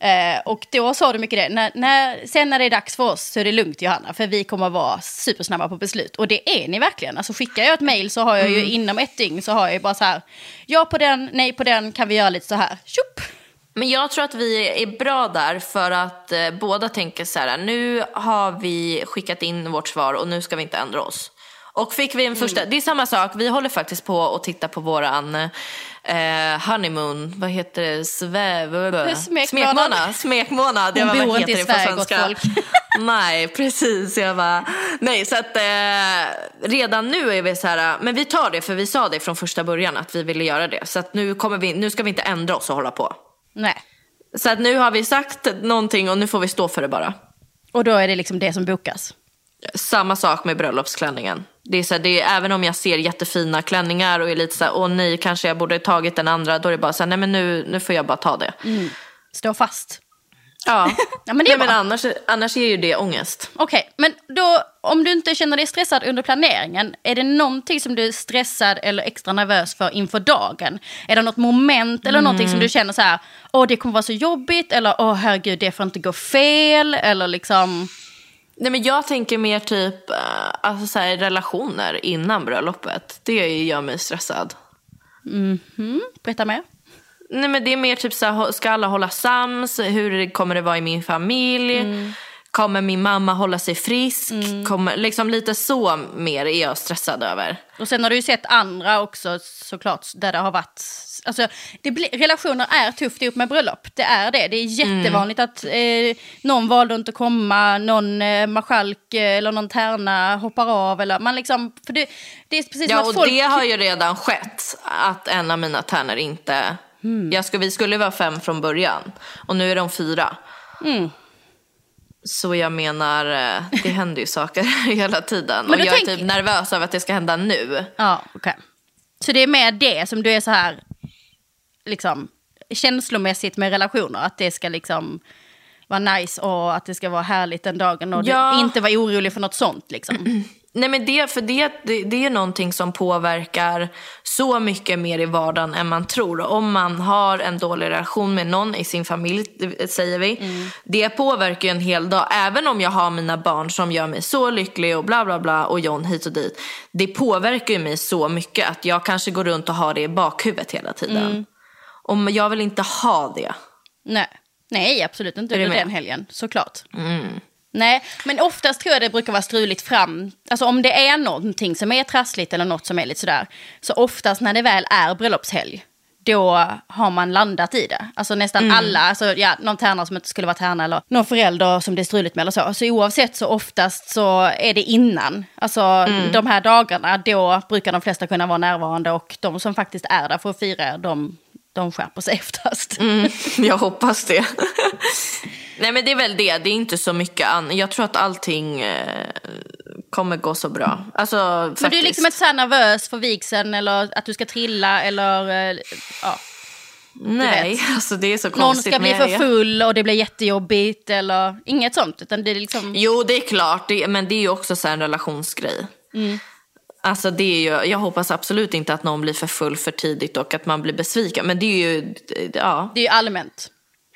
Eh, och då sa du mycket det, när, när, sen när det är dags för oss så är det lugnt Johanna, för vi kommer vara supersnabba på beslut. Och det är ni verkligen. Alltså skickar jag ett mail så har jag ju inom ett dygn så har jag ju bara så här, ja på den, nej på den, kan vi göra lite så här, tjopp. Men jag tror att vi är bra där för att eh, båda tänker så här, nu har vi skickat in vårt svar och nu ska vi inte ändra oss. Och fick vi en första, det är samma sak, vi håller faktiskt på att titta på våran eh, honeymoon, vad heter det, sväv... Smekmånad. Smekmånad. Hon bor inte i Sverige, gott svenska? folk. Nej, precis. Jag bara, nej, så att eh, redan nu är vi så här, men vi tar det för vi sa det från första början att vi ville göra det. Så att nu, kommer vi, nu ska vi inte ändra oss och hålla på. Nej. Så att nu har vi sagt någonting och nu får vi stå för det bara. Och då är det liksom det som bokas. Samma sak med bröllopsklänningen. Det är så här, det är, även om jag ser jättefina klänningar och är lite så här, åh nej, kanske jag borde tagit den andra. Då är det bara så här, nej men nu, nu får jag bara ta det. Stå fast. Ja, Ja, men det är nej, men annars, annars är ju det ångest. Okej, men då om du inte känner dig stressad under planeringen, är det någonting som du är stressad eller extra nervös för inför dagen? Är det något moment eller någonting Mm. som du känner så här, åh det kommer vara så jobbigt eller åh herregud det får inte gå fel eller liksom, Nej men jag tänker mer typ, eh, alltså så här, relationer innan bröllopet. Det gör mig stressad. berätta mer. Nej men det är mer typ så här, ska alla hålla sams? Hur kommer det vara i min familj? Kommer min mamma hålla sig frisk? Kommer, liksom lite så mer är jag stressad över. Och sen har du ju sett andra också såklart där det har varit, alltså det blir, relationer är tufft ihop med bröllop, det är det. Det är jättevanligt att eh, någon valde inte att komma, någon eh, marskalk eh, eller någon tärna hoppar av eller man liksom, för det, det är precis Ja och folk... det har ju redan skett. Att en av mina tärnor inte... Jag skulle, vi skulle vara fem från början. Och nu är de fyra. Så jag menar, eh, det händer ju saker hela tiden. Men och jag är tänk- typ nervös över att det ska hända nu. Ja, okej. Så det är mer det som du är så här, liksom, känslomässigt med relationer, att det ska liksom vara nice och att det ska vara härligt den dagen och Ja. inte vara orolig för något sånt liksom. Nej men det, för det, det, det är någonting som påverkar så mycket mer i vardagen än man tror. Om man har en dålig relation med någon i sin familj, säger vi. Det påverkar en hel dag. Även om jag har mina barn som gör mig så lycklig och bla bla bla och John hit och dit. Det påverkar ju mig så mycket att jag kanske går runt och har det i bakhuvudet hela tiden. Och jag vill inte ha det. Nej. Nej, absolut inte under den helgen, såklart. Nej, men oftast tror jag det brukar vara struligt fram. Alltså om det är någonting som är trassligt eller något som är lite sådär. Så oftast när det väl är bröllopshelg, då har man landat i det. Alltså nästan alla, alltså ja, någon tärna som inte skulle vara tärna eller någon förälder som det är struligt med eller så. Så oavsett så oftast så är det innan. Alltså de här dagarna, då brukar de flesta kunna vara närvarande och de som faktiskt är där för att fira, de, de skärper sig oftast. Mm, jag hoppas det. Nej men det är väl det, det är inte så mycket annat. Jag tror att allting eh, kommer gå så bra. Alltså Men faktiskt. du är liksom inte så här nervös för vigseln eller att du ska trilla eller eh, ja, Nej, alltså det är så någon konstigt. ska bli för full och det blir jättejobbigt eller inget sånt. Utan det är liksom, Jo det är klart, det, men det är ju också så här en relationsgrej. Mm. Alltså det är ju, jag hoppas absolut inte att någon blir för full för tidigt och att man blir besviken. Men det är ju, ja. det är ju allmänt.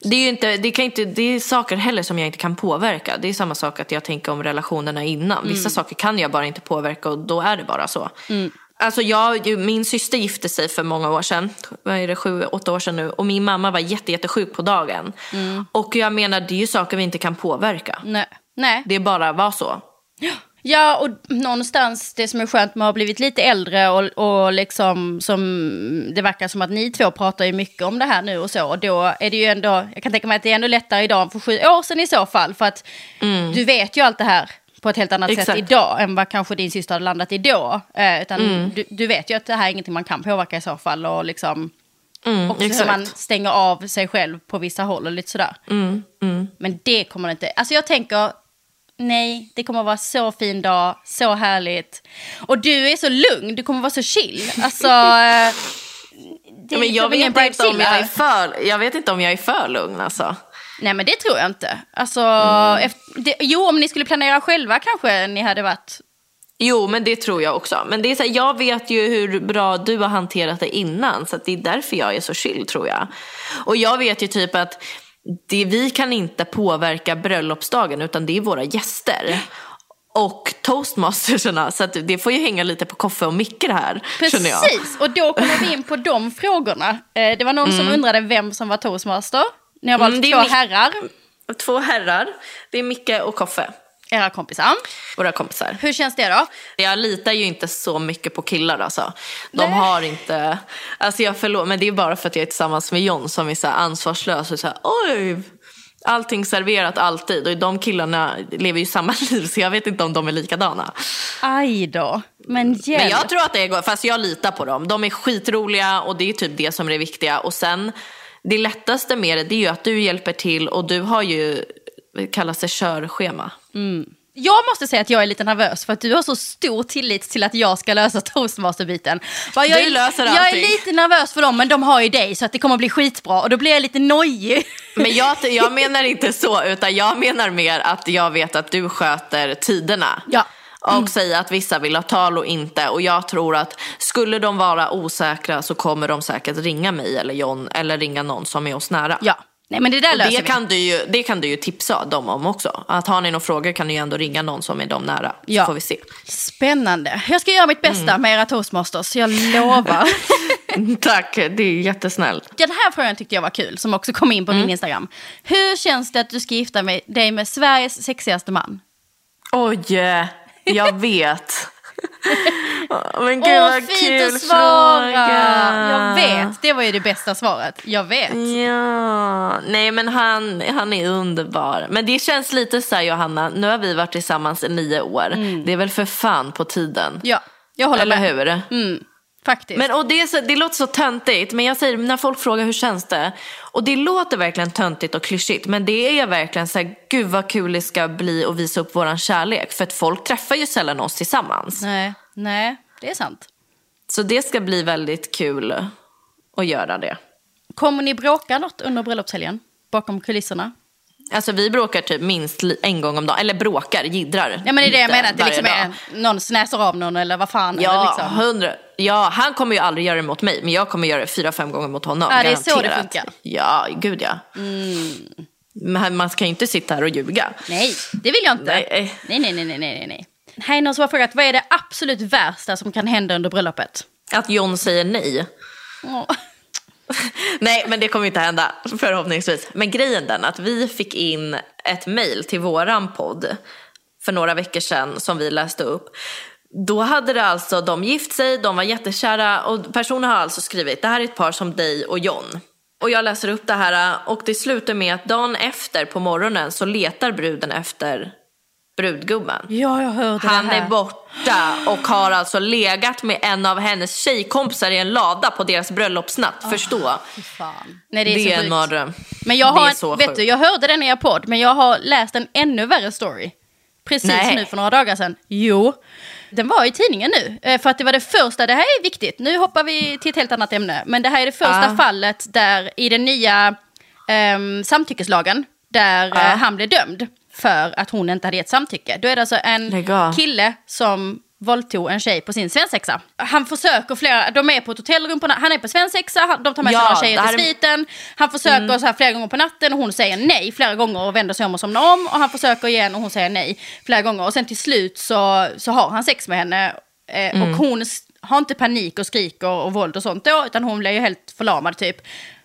Det är inte, det kan inte, det är saker heller som jag inte kan påverka. Det är samma sak att jag tänker om relationerna innan. Vissa Mm. saker kan jag bara inte påverka och då är det bara så. Alltså jag, min syster gifte sig för många år sedan. Vad är det, sju, åtta år sedan nu. Och min mamma var jätte, jättesjuk på dagen. Och jag menar, det är ju saker vi inte kan påverka. Nej. Nej. Det är bara var så. Ja, och någonstans det som är skönt med att ha blivit lite äldre och, och liksom som det verkar som att ni två pratar ju mycket om det här nu och så. Och då är det ju ändå, jag kan tänka mig att det är ändå lättare idag än för sju år sedan i så fall. För att du vet ju allt det här på ett helt annat sätt Exakt. idag än vad kanske din syster hade landat i då. Eh, utan du, du vet ju att det här är ingenting man kan påverka i så fall. Och liksom Mm, också hur exakt. man stänger av sig själv på vissa håll och lite sådär. Mm, mm. Men det kommer det inte. Alltså jag tänker, nej, det kommer att vara så fin dag, så härligt. Och du är så lugn, du kommer att vara så chill. Alltså, eh, det är Men jag vet, inte om jag, är för, jag vet inte om jag är för lugn alltså. Nej men det tror jag inte. Alltså, Mm. efter, det, jo om ni skulle planera själva kanske ni hade varit... Jo, men det tror jag också. Men det är så här, jag vet ju hur bra du har hanterat det innan. Så det är därför jag är så chill tror jag. Och jag vet ju typ att det, vi kan inte påverka bröllopsdagen utan det är våra gäster. Och toastmasterserna. Så det får ju hänga lite på Koffe och Micke det här. Precis, och då kommer vi in på de frågorna. Eh, det var någon som undrade vem som var toastmaster. Ni har valt Mm, två herrar, Två herrar. Det är Micke och Koffe. Era kompisar. Våra kompisar. Hur känns det då? Jag litar ju inte så mycket på killar alltså. De Nej. har inte, alltså jag förlåt men det är bara för att jag är tillsammans med John som är så ansvarslös och så här, oj, allting serverat alltid. Och de killarna lever ju samma liv så jag vet inte om de är likadana. Aj då. Men hjälp. Men jag tror att det går, fast jag litar på dem. De är skitroliga och det är typ det som är det viktiga. Och sen, det lättaste med det, det är ju att du hjälper till och du har ju, det kallas det körschema. Jag måste säga att jag är lite nervös för att du har så stor tillit till att jag ska lösa toastmasterbiten. Jag Du löser Jag är lite nervös för dem men de har ju dig så att det kommer att bli skitbra och då blir jag lite nojig. Men jag, jag menar inte så, utan jag menar mer att jag vet att du sköter tiderna. Ja. Och säger att vissa vill ha tal och inte. Och jag tror att skulle de vara osäkra så kommer de säkert ringa mig eller John eller ringa någon som är oss nära. Ja, nej men det där Och löser det, vi. kan du ju, det kan du ju tipsa dem om också. Att har ni några frågor kan ni ju ändå ringa någon som är dem nära. Så Ja. får vi se. Spännande. Jag ska göra mitt bästa Mm. med era toastmasters, jag lovar. Tack, det är jättesnällt. Den här frågan tyckte jag var kul, som också kom in på Mm. min Instagram. Hur känns det att du ska gifta dig med Sveriges sexigaste man? Oj, jag vet. Men gud Åh, vad fint kul att svara! fråga. Jag vet, det var ju det bästa svaret. Jag vet. Ja, nej men han, han är underbar. Men det känns lite så här Johanna, nu har vi varit tillsammans i nio år. Det är väl för fan på tiden. Ja, jag håller Eller med. hur? Mm, faktiskt. Men, och det, så, det låter så töntigt, men jag säger när folk frågar hur känns det? Och det låter verkligen töntigt och klyschigt, men det är verkligen så här, gud vad kul det ska bli att visa upp våran kärlek. För att folk träffar ju sällan oss tillsammans. Nej, nej, det är sant. Så det ska bli väldigt kul att göra det. Kommer ni bråka något under bröllopshelgen? Bakom kulisserna? Alltså vi bråkar typ minst en gång om dagen, eller bråkar, jiddrar. Ja men det är det jag menar, att det liksom dag. är någon snäser av någon eller vad fan. eller Ja, liksom. hundra. Ja, han kommer ju aldrig göra det mot mig, men jag kommer göra det fyra, fem gånger mot honom. Ja, det är så det garanterat. funkar. Mm. Ja, gud ja. Men man ska ju inte sitta här och ljuga. Nej, det vill jag inte. Nej. Nej, nej, nej, nej, nej, nej. Här är någon som har frågat, vad är det absolut värsta som kan hända under bröllopet? Att John säger nej. Åh. Nej, men det kommer inte hända förhoppningsvis. Men grejen den att vi fick in ett mail till våran podd för några veckor sedan som vi läste upp. Då hade det alltså, de gift sig, de var jättekära och personen har alltså skrivit det här är ett par som dig och John. Och jag läser upp det här och det slutar med att dagen efter på morgonen så letar bruden efter brudgummen. Ja, jag hörde Han det här. är borta och har alltså legat med en av hennes tjejkompisar i en lada på deras bröllopsnatt. Förstå. Fy fan. Nej, det är, Det är en mardröm. Men jag har, en, vet du, jag hörde den i er podd, men jag har läst en ännu värre story. Precis Nej. nu för några dagar sedan. Jo, den var i tidningen nu. eh, För att det var det första, det här är viktigt, nu hoppar vi till ett helt annat ämne. Men det här är det första Ah. fallet där i den nya um, samtyckeslagen, där Ah. eh, han blev dömd för att hon inte hade gett samtycke. Då är det alltså en kille som våldtog en tjej på sin svensexa. Han försöker flera, de är på ett hotellrum, på, han är på svensexa, de tar med sig Ja, några tjejer till är- sviten. Han försöker så här flera gånger på natten och hon säger nej flera gånger och vänder sig om och somnar om. Och han försöker igen och hon säger nej flera gånger. Och sen till slut så, så har han sex med henne. Eh, Och hon har inte panik och skriker och våld och sånt då, utan hon blir ju helt förlamad typ.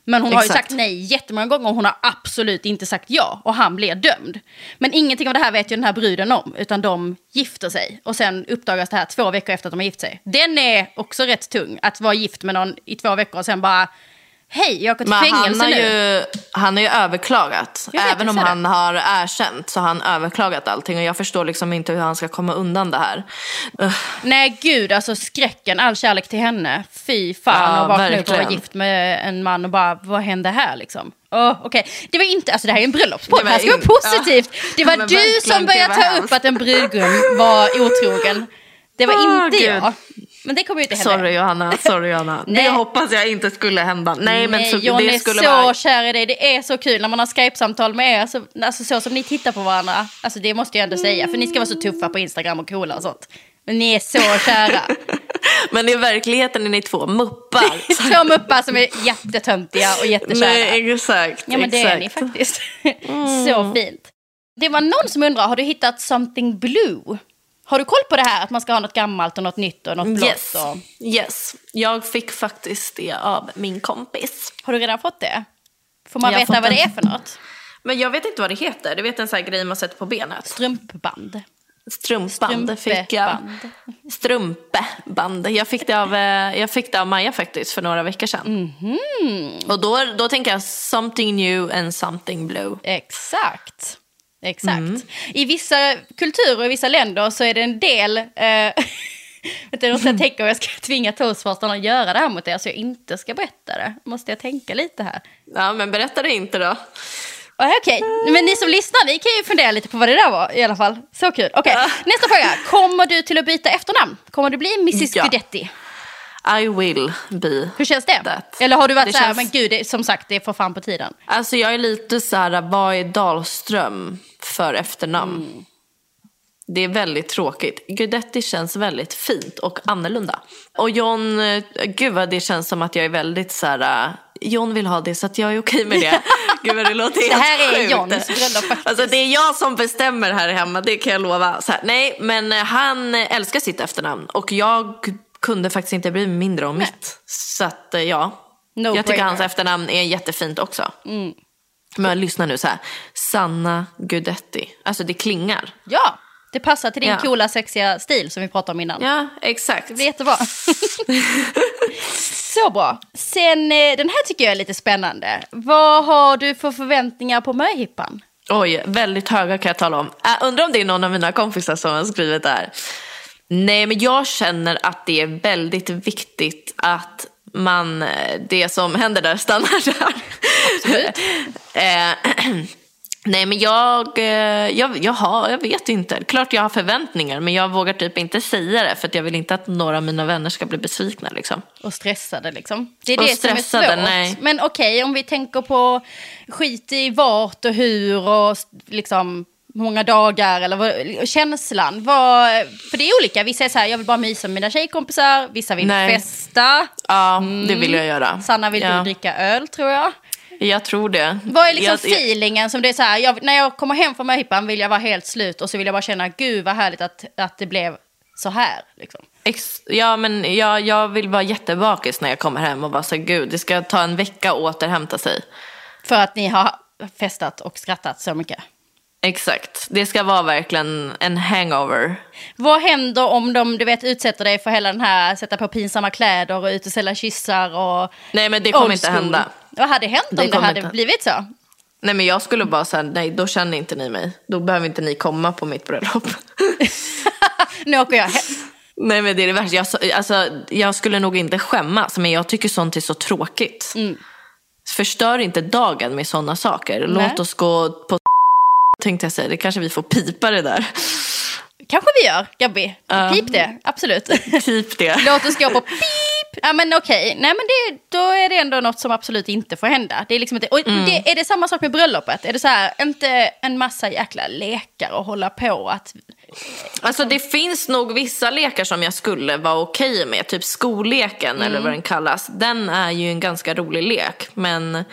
Men hon har ju Exakt. sagt nej jättemånga gånger och hon har absolut inte sagt ja. Och han blir dömd. Men ingenting av det här vet ju den här bruden om, utan de gifter sig. Och sen uppdagas det här två veckor efter att de har gift sig. Den är också rätt tung, att vara gift med någon i två veckor och sen bara, hej, jag åker till Men han fängelse har, nu. ju, han har ju överklagat. Vet, Även om han har erkänt så har han överklagat allting. Och jag förstår liksom inte hur han ska komma undan det här. Nej gud, alltså skräcken, all kärlek till henne. Fy fan, Ja, och vakna upp och vara gift med en man och bara, vad hände här liksom? Oh, Okej, det var inte, alltså det här är en bröllopspodd, Det här ska vara positivt. Det var men du som började ta upp att en brudgum var otrogen. Det var Åh, inte Gud. jag. Men det kommer ju inte hända. Sorry Johanna, sorry Johanna. Nej. Det hoppas jag inte skulle hända. Nej, men så, John det är skulle så vara... kär i dig. Det är så kul när man har Skype-samtal med er. Så, alltså, så som ni tittar på varandra. Alltså, det måste jag ändå säga. För ni ska vara så tuffa på Instagram och coola och sånt. Men ni är så kära. Men i verkligheten är ni två muppar. Två muppar som är jättetöntiga och jättekära. Nej, exakt. ja men det exakt. är ni faktiskt. så fint. Det var någon som undrar, har du hittat something blue? Har du koll på det här att man ska ha något gammalt och något nytt och något blått? Yes. Och... yes, jag fick faktiskt det av min kompis. Har du redan fått det? Får man Jag veta vad det är för något? Men jag vet inte vad det heter. Du vet en sån här grej man sätter på benet? Strumpband. Strumpband fick jag. Strumpeband. Jag fick, det av, eh, jag fick det av Maja faktiskt för några veckor sedan. Mhm. Och då, då tänker jag something new and something blue. Exakt. Exakt. Mm. I vissa kulturer och vissa länder så är det en del... Eh, vet du, jag tänka om jag ska tvinga toastmasterna att göra det här mot er så jag inte ska berätta det. Måste jag tänka lite här. Ja, men berätta det inte då. Okej, men ni som lyssnar, ni kan ju fundera lite på vad det där var i alla fall. Så kul. Okej, nästa fråga. Kommer du till att byta efternamn? Kommer du bli Mrs Ja. Guidetti? I will be. Hur känns det? That. Eller har du varit Det så här, känns- men gud, det, som sagt, det är för fan på tiden. Alltså jag är lite så här, vad är Dahlström för efternamn? Mm. Det är väldigt tråkigt. Guidetti känns väldigt fint och annorlunda. Och John, eh, gud vad det känns som att jag är väldigt så här. eh, John vill ha det så att jag är okej med det. Gud vad det låter helt Det här är sjukt. Johns bröllop. Alltså det är jag som bestämmer här hemma, det kan jag lova. Här, nej, men eh, han älskar sitt efternamn och jag kunde faktiskt inte mig mindre om mitt. Så att eh, ja, No jag tycker hans efternamn är jättefint också. Mm. Men lyssna nu så här. Sanna Gudetti. Alltså det klingar. Ja, det passar till din Ja. coola, sexiga stil som vi pratade om innan. Ja, exakt. Det blir jättebra. Så bra. Sen, eh, den här tycker jag är lite spännande. Vad har du för förväntningar på möhippan? Oj, väldigt höga kan jag tala om. Äh, undrar om det är någon av mina kompisar som har skrivit det här. Nej, men jag känner att det är väldigt viktigt att man, eh, det som händer där stannar där. Eh, Nej men jag, eh, jag, jag, har, jag vet inte. Klart jag har förväntningar men jag vågar typ inte säga det för jag vill inte att några av mina vänner ska bli besvikna liksom. Och stressade liksom. Det är Och det som är stressade, svårt. nej. Men okej, om vi tänker på skit i vart och hur och liksom många dagar eller vad, känslan. Vad, för det är olika. Vissa är så här, jag vill bara mysa med mina tjejkompisar. Vissa vill Nej. festa. Ja, det vill jag göra. Sanna vill ja, du dricka öl tror jag. Jag tror det. Vad är liksom jag, feelingen som det är så här, jag, när jag kommer hem från möhippan vill jag vara helt slut och så vill jag bara känna, gud vad härligt att, att det blev så här. Liksom. ex, ja, men jag, jag vill vara jättebakis när jag kommer hem och bara så gud, det ska ta en vecka att återhämta sig. För att ni har festat och skrattat så mycket. Exakt, det ska vara verkligen en hangover. Vad händer om de du vet, utsätter dig för hela den här sätta på pinsamma kläder och ut och sälja kyssar och Nej men det kommer inte hända. Vad hade hänt Det om det kommer hade inte- blivit så? Nej men jag skulle bara säga nej då känner inte ni mig. Då behöver inte ni komma på mitt bröllop. Nu åker jag hem. nej men det är det värsta. Jag, så- alltså, jag skulle nog inte skämmas men jag tycker sånt är så tråkigt. Förstör inte dagen med sådana saker. Nej. Låt oss gå på tänkte jag säga. Det kanske vi får pipa det där. Kanske vi gör, Gabby. Ja. Pip det, absolut. Pip det. Låt oss gå på pip. Ja men okej, nej men det, då är det ändå något som absolut inte får hända. Det är liksom inte, och Mm. det, är det samma sak med bröllopet? Är det så här, inte en massa jäkla lekar och hålla på att... Alltså det finns nog vissa lekar som jag skulle vara okej med. Typ skolleken eller vad den kallas. Den är ju en ganska rolig lek. Men mm,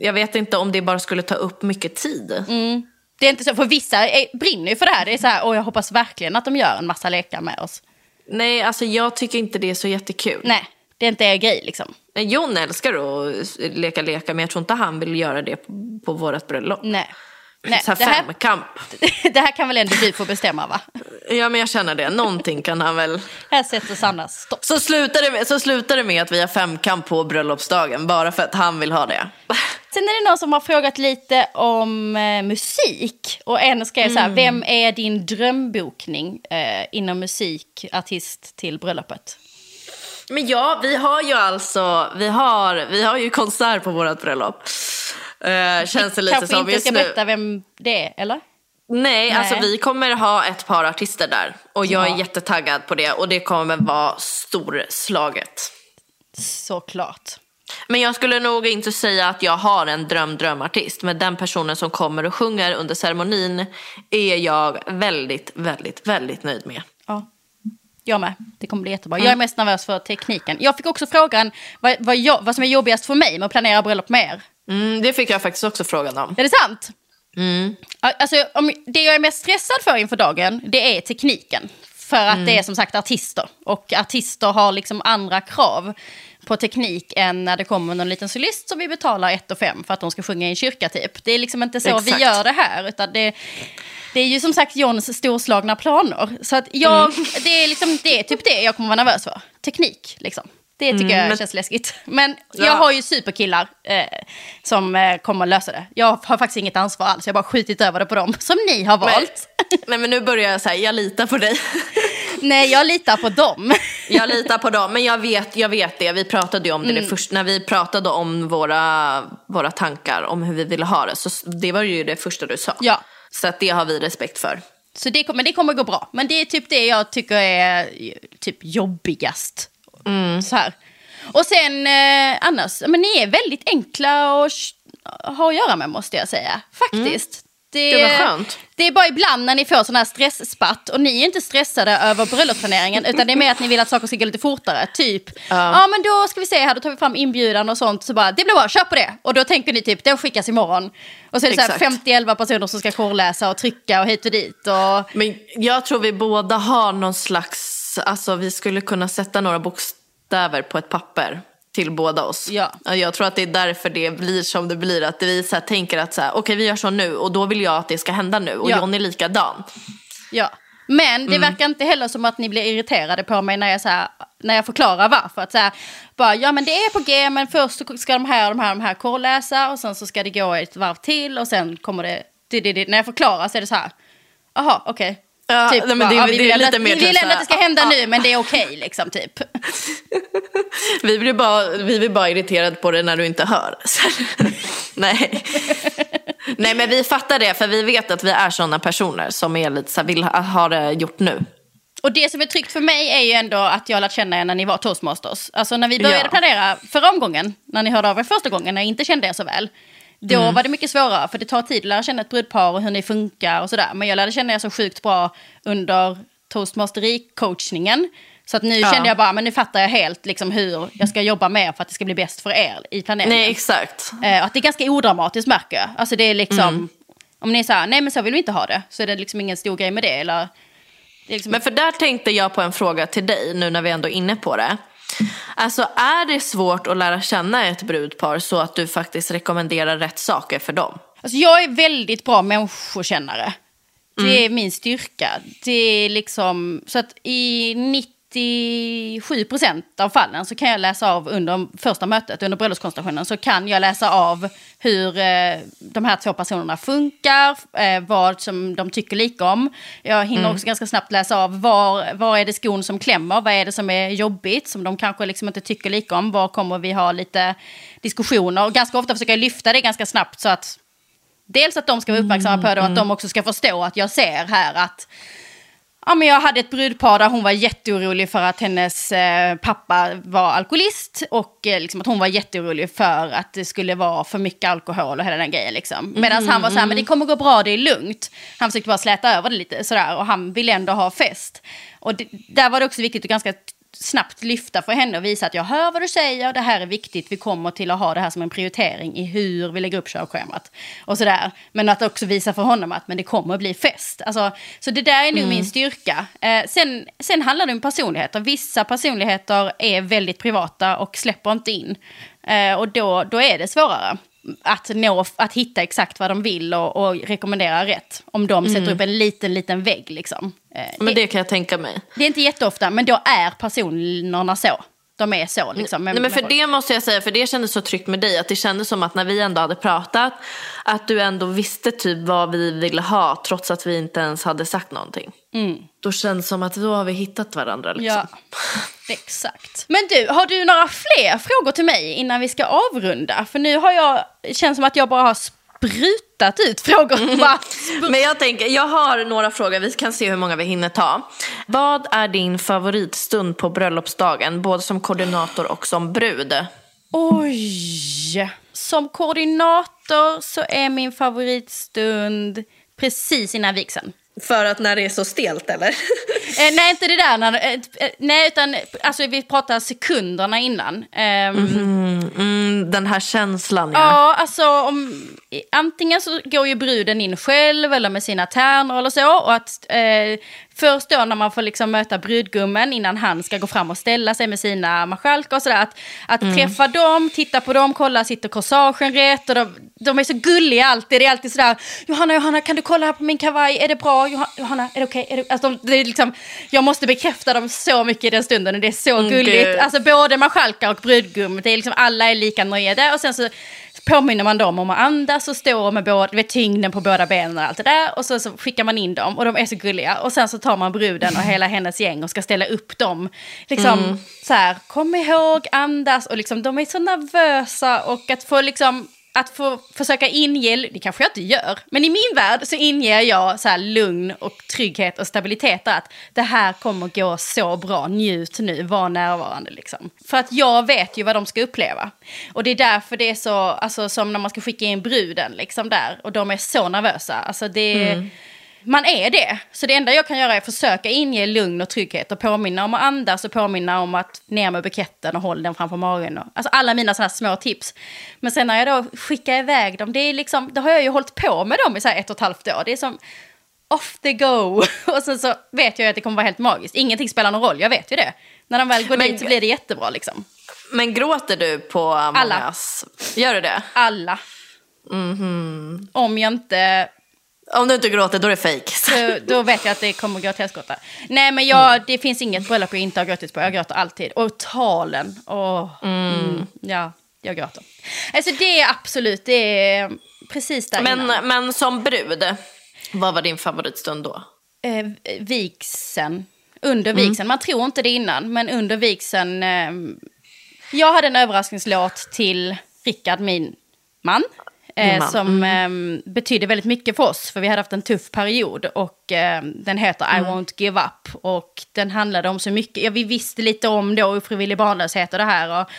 jag vet inte om det bara skulle ta upp mycket tid. Det är inte så, för vissa är, brinner ju för det här. Det är så här, åh jag hoppas verkligen att de gör en massa lekar med oss. Nej, alltså jag tycker inte det är så jättekul. Nej, det är inte er grej liksom. Jon älskar att leka lekar men jag tror inte han vill göra det på, på vårt bröllop. Nej. Nej, så här det, här, femkamp. det här kan väl ändå du få bestämma va? Ja men jag känner det, någonting kan han väl. Här sätter Sanna stopp. Så slutar, det med, så slutar det med att vi har femkamp på bröllopsdagen bara för att han vill ha det. Sen är det någon som har frågat lite om eh, musik. Och en skrev så här, Mm. vem är din drömbokning eh, inom musik, artist till bröllopet? Men ja, vi har ju alltså, vi har, vi har ju konsert på vårt bröllop. Uh, känns det lite Kanske som inte just ska nu. berätta vem det är, eller? Nej, alltså Nej. vi kommer ha ett par artister där. Och jag Ja. är jättetaggad på det och det kommer vara storslaget. Såklart. Men jag skulle nog inte säga att jag har en dröm drömartist. Men den personen som kommer och sjunger under ceremonin är jag väldigt, väldigt, väldigt nöjd med. Ja. Jag med. Det kommer bli jättebra. Jag är mest nervös för tekniken. Jag fick också frågan vad, vad, jag, vad som är jobbigast för mig med att planera bröllop med er. Mm, det fick jag faktiskt också frågan om. Är det sant? Alltså, om, det jag är mest stressad för inför dagen, det är tekniken. För att det är som sagt artister. Och artister har liksom andra krav på teknik än när det kommer någon liten solist som vi betalar 1 5 för att de ska sjunga i en kyrka typ. Det är liksom inte så vi Exakt. gör det här. Utan det, det är ju som sagt Johns storslagna planer. Så att jag, det, är liksom, det är typ det jag kommer vara nervös för. Teknik liksom. Det tycker jag men- känns läskigt. Men Ja. jag har ju superkillar eh, som eh, kommer att lösa det. Jag har faktiskt inget ansvar alls. Jag har bara skjutit över det på dem som ni har valt. Nej men nu börjar jag säga, jag litar på dig. Nej, jag litar på dem. Jag litar på dem, men jag vet, jag vet det. Vi pratade ju om det, det först, när vi pratade om våra, våra tankar om hur vi ville ha det. Så det var ju det första du sa. Ja. Så att det har vi respekt för. Så det, kommer- men det kommer gå bra. Men det är typ det jag tycker är eh, typ jobbigast. Så här. Och sen eh, annars, men ni är väldigt enkla att ha att göra med måste jag säga. Faktiskt. Det, Det var skönt. Det är bara ibland när ni får sådana här stressspatt och ni är inte stressade över bröllopsplaneringen utan det är mer att ni vill att saker ska gå lite fortare. Typ, ja men då ska vi se här, då tar vi fram inbjudan och sånt. Så bara, det blir bra, kör på det. Och då tänker ni typ, den skickas imorgon. Och så är det så här Exakt. 50-11 personer som ska korrläsa och trycka och hit och dit. Och... Men jag tror vi båda har någon slags, alltså vi skulle kunna sätta några bokstäver på ett papper till båda oss. Ja. Jag tror att det är därför det blir som det blir. Att vi så tänker att så här, okej vi gör så nu och då vill jag att det ska hända nu. Och Ja. John är likadan. Ja. Men det verkar inte heller som att ni blir irriterade på mig när jag, så här, när jag förklarar varför. Att så här, bara, ja men det är på G, men först ska de här och de här, de här korrläsa och sen så ska det gå ett varv till och sen kommer det... det, det, det. När jag förklarar så är det så här, jaha okej. Ja, nej, men det- bara, vi det vill att- Vi typ vill så ändå att det ska hända nu, men det är okej liksom typ. Vi blir bara, vi blir bara irriterade på det när du inte hör. Nej. nej men vi fattar det för vi vet att vi är sådana personer som är lite så här, vill ha, ha det gjort nu. Och det som är tryggt för mig är ju ändå att jag har lärt känna er när ni var toastmasters. Alltså när vi började Ja. planera förra omgången, när ni hörde av er första gången, när jag inte kände er så väl. Då Mm. var det mycket svårare, för det tar tid att lära känna ett brudpar och hur ni funkar och sådär. Men jag lärde känna er så sjukt bra under toastmasteri-coachningen. Så att nu Ja. kände jag bara, men nu fattar jag helt liksom hur jag ska jobba med för att det ska bli bäst för er i planeringen. Nej exakt. Eh, att det är ganska odramatiskt märker jag. Alltså det är liksom, Mm. om ni är så här, nej men så vill vi inte ha det, så är det liksom ingen stor grej med det. Eller, det liksom, Men för där tänkte jag på en fråga till dig nu när vi ändå är inne på det. Alltså är det svårt att lära känna ett brudpar så att du faktiskt rekommenderar rätt saker för dem? Alltså jag är väldigt bra människokännare. Det är min styrka. Det är liksom, så att i 97% av fallen så kan jag läsa av under första mötet, under bröllopskonstellationen, så kan jag läsa av hur eh, de här två personerna funkar, eh, vad som de tycker lika om. Jag hinner också ganska snabbt läsa av var, var är det skon som klämmer, vad är det som är jobbigt, som de kanske liksom inte tycker lika om, var kommer vi ha lite diskussioner. Och ganska ofta försöker jag lyfta det ganska snabbt så att Dels att de ska vara uppmärksamma på det och att de också ska förstå att jag ser här att Ja, men jag hade ett brudpar där hon var jätteorolig för att hennes eh, pappa var alkoholist och eh, liksom att hon var jätteorolig för att det skulle vara för mycket alkohol och hela den grejen. Liksom. Medan han var så här, men det kommer gå bra, det är lugnt. Han försökte bara släta över det lite sådär och han ville ändå ha fest. Och det, där var det också viktigt att ganska snabbt lyfta för henne och visa att jag hör vad du säger, det här är viktigt, vi kommer till att ha det här som en prioritering i hur vi lägger upp körschemat. Och sådär. Men att också visa för honom att men det kommer att bli fest. Alltså, så det där är nog mm. min styrka. Eh, sen, sen handlar det om personligheter. Vissa personligheter är väldigt privata och släpper inte in. Eh, och då, då är det svårare att, nå, att hitta exakt vad de vill och, och rekommendera rätt. Om de sätter mm. upp en liten, liten vägg liksom. Eh, men det, det kan jag tänka mig. Det är inte jätteofta, men då är personerna så. De är så liksom. Nej, men för det måste jag säga, för det kändes så tryggt med dig. Att det kändes som att när vi ändå hade pratat, att du ändå visste typ vad vi ville ha trots att vi inte ens hade sagt någonting. Mm. Då känns det som att då har vi hittat varandra liksom. Ja, exakt. Men du, har du några fler frågor till mig innan vi ska avrunda? För nu har jag, känns som att jag bara har sprutat ut frågor. Men jag tänker, jag har några frågor, vi kan se hur många vi hinner ta. Vad är din favoritstund på bröllopsdagen, både som koordinator och som brud? Oj! Som koordinator så är min favoritstund precis innan vigseln. För att när det är så stelt eller? eh, nej inte det där, när, eh, eh, nej utan alltså, vi pratar sekunderna innan. Um, mm, mm, den här känslan ja. Ja, alltså om, antingen så går ju bruden in själv eller med sina tärnor eller så. Och att eh, Först då när man får liksom möta brudgummen innan han ska gå fram och ställa sig med sina marskalkar och sådär. Att, att mm. träffa dem, titta på dem, kolla sitter corsagen rätt och de, de, är så gulliga alltid. Det är alltid sådär, Johanna, Johanna kan du kolla här på min kavaj, är det bra? Johanna, är det okej? Okay? Alltså, de, det är liksom, jag måste bekräfta dem så mycket i den stunden och det är så mm, gulligt. Gud. Alltså både marskalkar och brudgum, det är liksom, alla är lika nöjda. Och sen så påminner man dem om att andas och stå med båda, vet, tyngden på båda benen och allt det där. Och så, så skickar man in dem och de är så gulliga. Och sen så tar man bruden och hela hennes gäng och ska ställa upp dem. Liksom mm. så här, kom ihåg, andas och liksom de är så nervösa och att få liksom att få försöka inge, det kanske jag inte gör, men i min värld så inger jag så här lugn och trygghet och stabilitet att det här kommer gå så bra, njut nu, var närvarande liksom. För att jag vet ju vad de ska uppleva. Och det är därför det är så, alltså som när man ska skicka in bruden liksom där och de är så nervösa. Alltså det mm man är det. Så det enda jag kan göra är att försöka inge lugn och trygghet och påminna om att andas och påminna om att ner med buketten och håll den framför magen. Och, alltså alla mina sådana små tips. Men sen när jag då skickar iväg dem, det, är liksom, då har jag ju hållit på med dem i så här ett och ett halvt år. Det är som off the go. Och sen så vet jag att det kommer vara helt magiskt. Ingenting spelar någon roll, jag vet ju det. När de väl går men, dit så blir det jättebra liksom. Men gråter du på mångas... Alla. Gör du det? Alla. Mm -hmm. Om jag inte om du inte gråter då är det fejk. Så, då vet jag att det kommer gå till helskotta. Nej men jag, mm. det finns inget bröllop jag inte har gråtit på. Jag gråter alltid. Och talen. Oh, mm. Mm, ja, jag gråter. Alltså det är absolut, det är precis där men, innan. Men som brud, vad var din favoritstund då? Eh, vigseln. Under mm. vigseln. Man tror inte det innan, men under vigseln. Eh, jag hade en överraskningslåt till Rickard, min man. Eh, som mm. eh, betydde väldigt mycket för oss, för vi hade haft en tuff period. Och eh, den heter mm. I won't give up. Och den handlade om så mycket, ja, vi visste lite om då ofrivillig barnlöshet och det här. Och,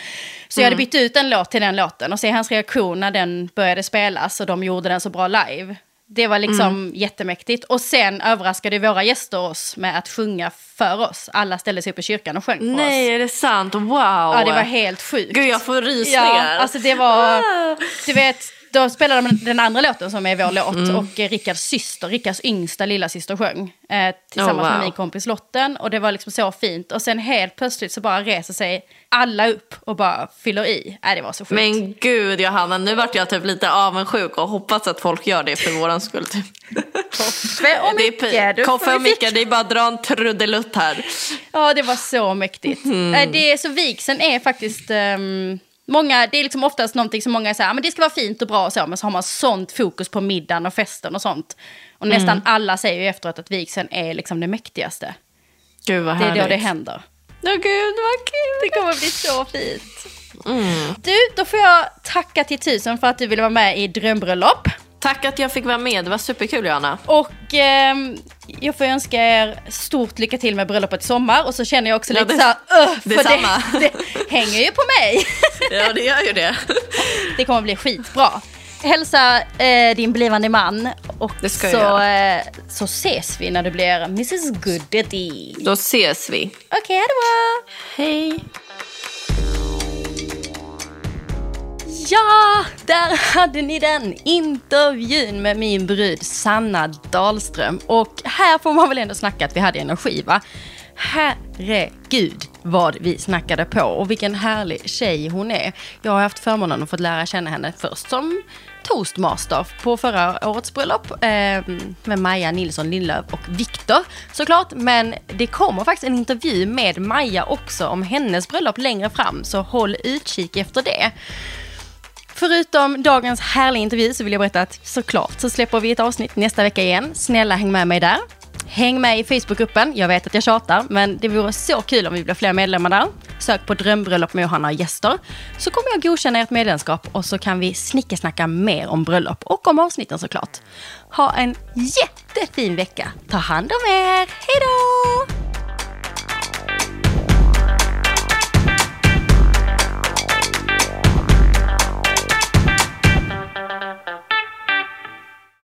så mm. jag hade mm. bytt ut en låt till den låten och se hans reaktion när den började spelas och de gjorde den så bra live. Det var liksom mm. jättemäktigt. Och sen överraskade våra gäster oss med att sjunga för oss. Alla ställde sig upp i kyrkan och sjöng för Nej, oss. Nej, är det sant? Wow! Ja, det var helt sjukt. Gud, jag får rysningar. Ja, alltså det var, ah. du vet, då spelade de den andra låten som är vår låt mm. och Rickards syster, Rickards yngsta lilla syster sjöng eh, tillsammans oh, wow. med min kompis Lotten och det var liksom så fint och sen helt plötsligt så bara reser sig alla upp och bara fyller i. Äh, det var så sjukt. Men gud Johanna, nu vart jag typ lite avundsjuk och hoppas att folk gör det för våran skull. Typ. Koffe och Micke. Koffe och Micke, det är bara att dra en trudelutt här. Ja, det var så mäktigt. Mm. Äh, det, så vigseln är faktiskt... Um, Många, det är liksom oftast någonting som många säger, ah, men det ska vara fint och bra och så, men så har man sånt fokus på middagen och festen och sånt. Och nästan mm. alla säger ju efteråt att vigseln är liksom det mäktigaste. Gud vad härligt. Det är då det händer. Ja, gud vad kul. Det kommer bli så fint. Mm. Du, då får jag tacka till tusen för att du ville vara med i Drömbröllop. Tack att jag fick vara med, det var superkul Johanna. Och eh, jag får önska er stort lycka till med bröllopet i sommar. Och så känner jag också ja, lite det, så här, uh, det, för det, det hänger ju på mig. ja, det gör ju det. det kommer bli skitbra. Hälsa eh, din blivande man Och så, eh, så ses vi när det blir Mrs Goodity. Då ses vi. Okej, okay, då. Hej. Ja, där hade ni den intervjun med min brud Sanna Dahlström. Och här får man väl ändå snacka att vi hade energi va? Herregud vad vi snackade på och vilken härlig tjej hon är. Jag har haft förmånen att få lära känna henne först som toastmaster på förra årets bröllop eh, med Maja Nilsson Lindlöf och Viktor såklart. Men det kommer faktiskt en intervju med Maja också om hennes bröllop längre fram så håll utkik efter det. Förutom dagens härliga intervju så vill jag berätta att såklart så släpper vi ett avsnitt nästa vecka igen. Snälla häng med mig där. Häng med i Facebookgruppen. Jag vet att jag tjatar, men det vore så kul om vi blev fler medlemmar där. Sök på drömbröllop med Johanna och gäster. Så kommer jag godkänna ert medlemskap och så kan vi snickesnacka mer om bröllop och om avsnitten såklart. Ha en jättefin vecka. Ta hand om er. Hej då!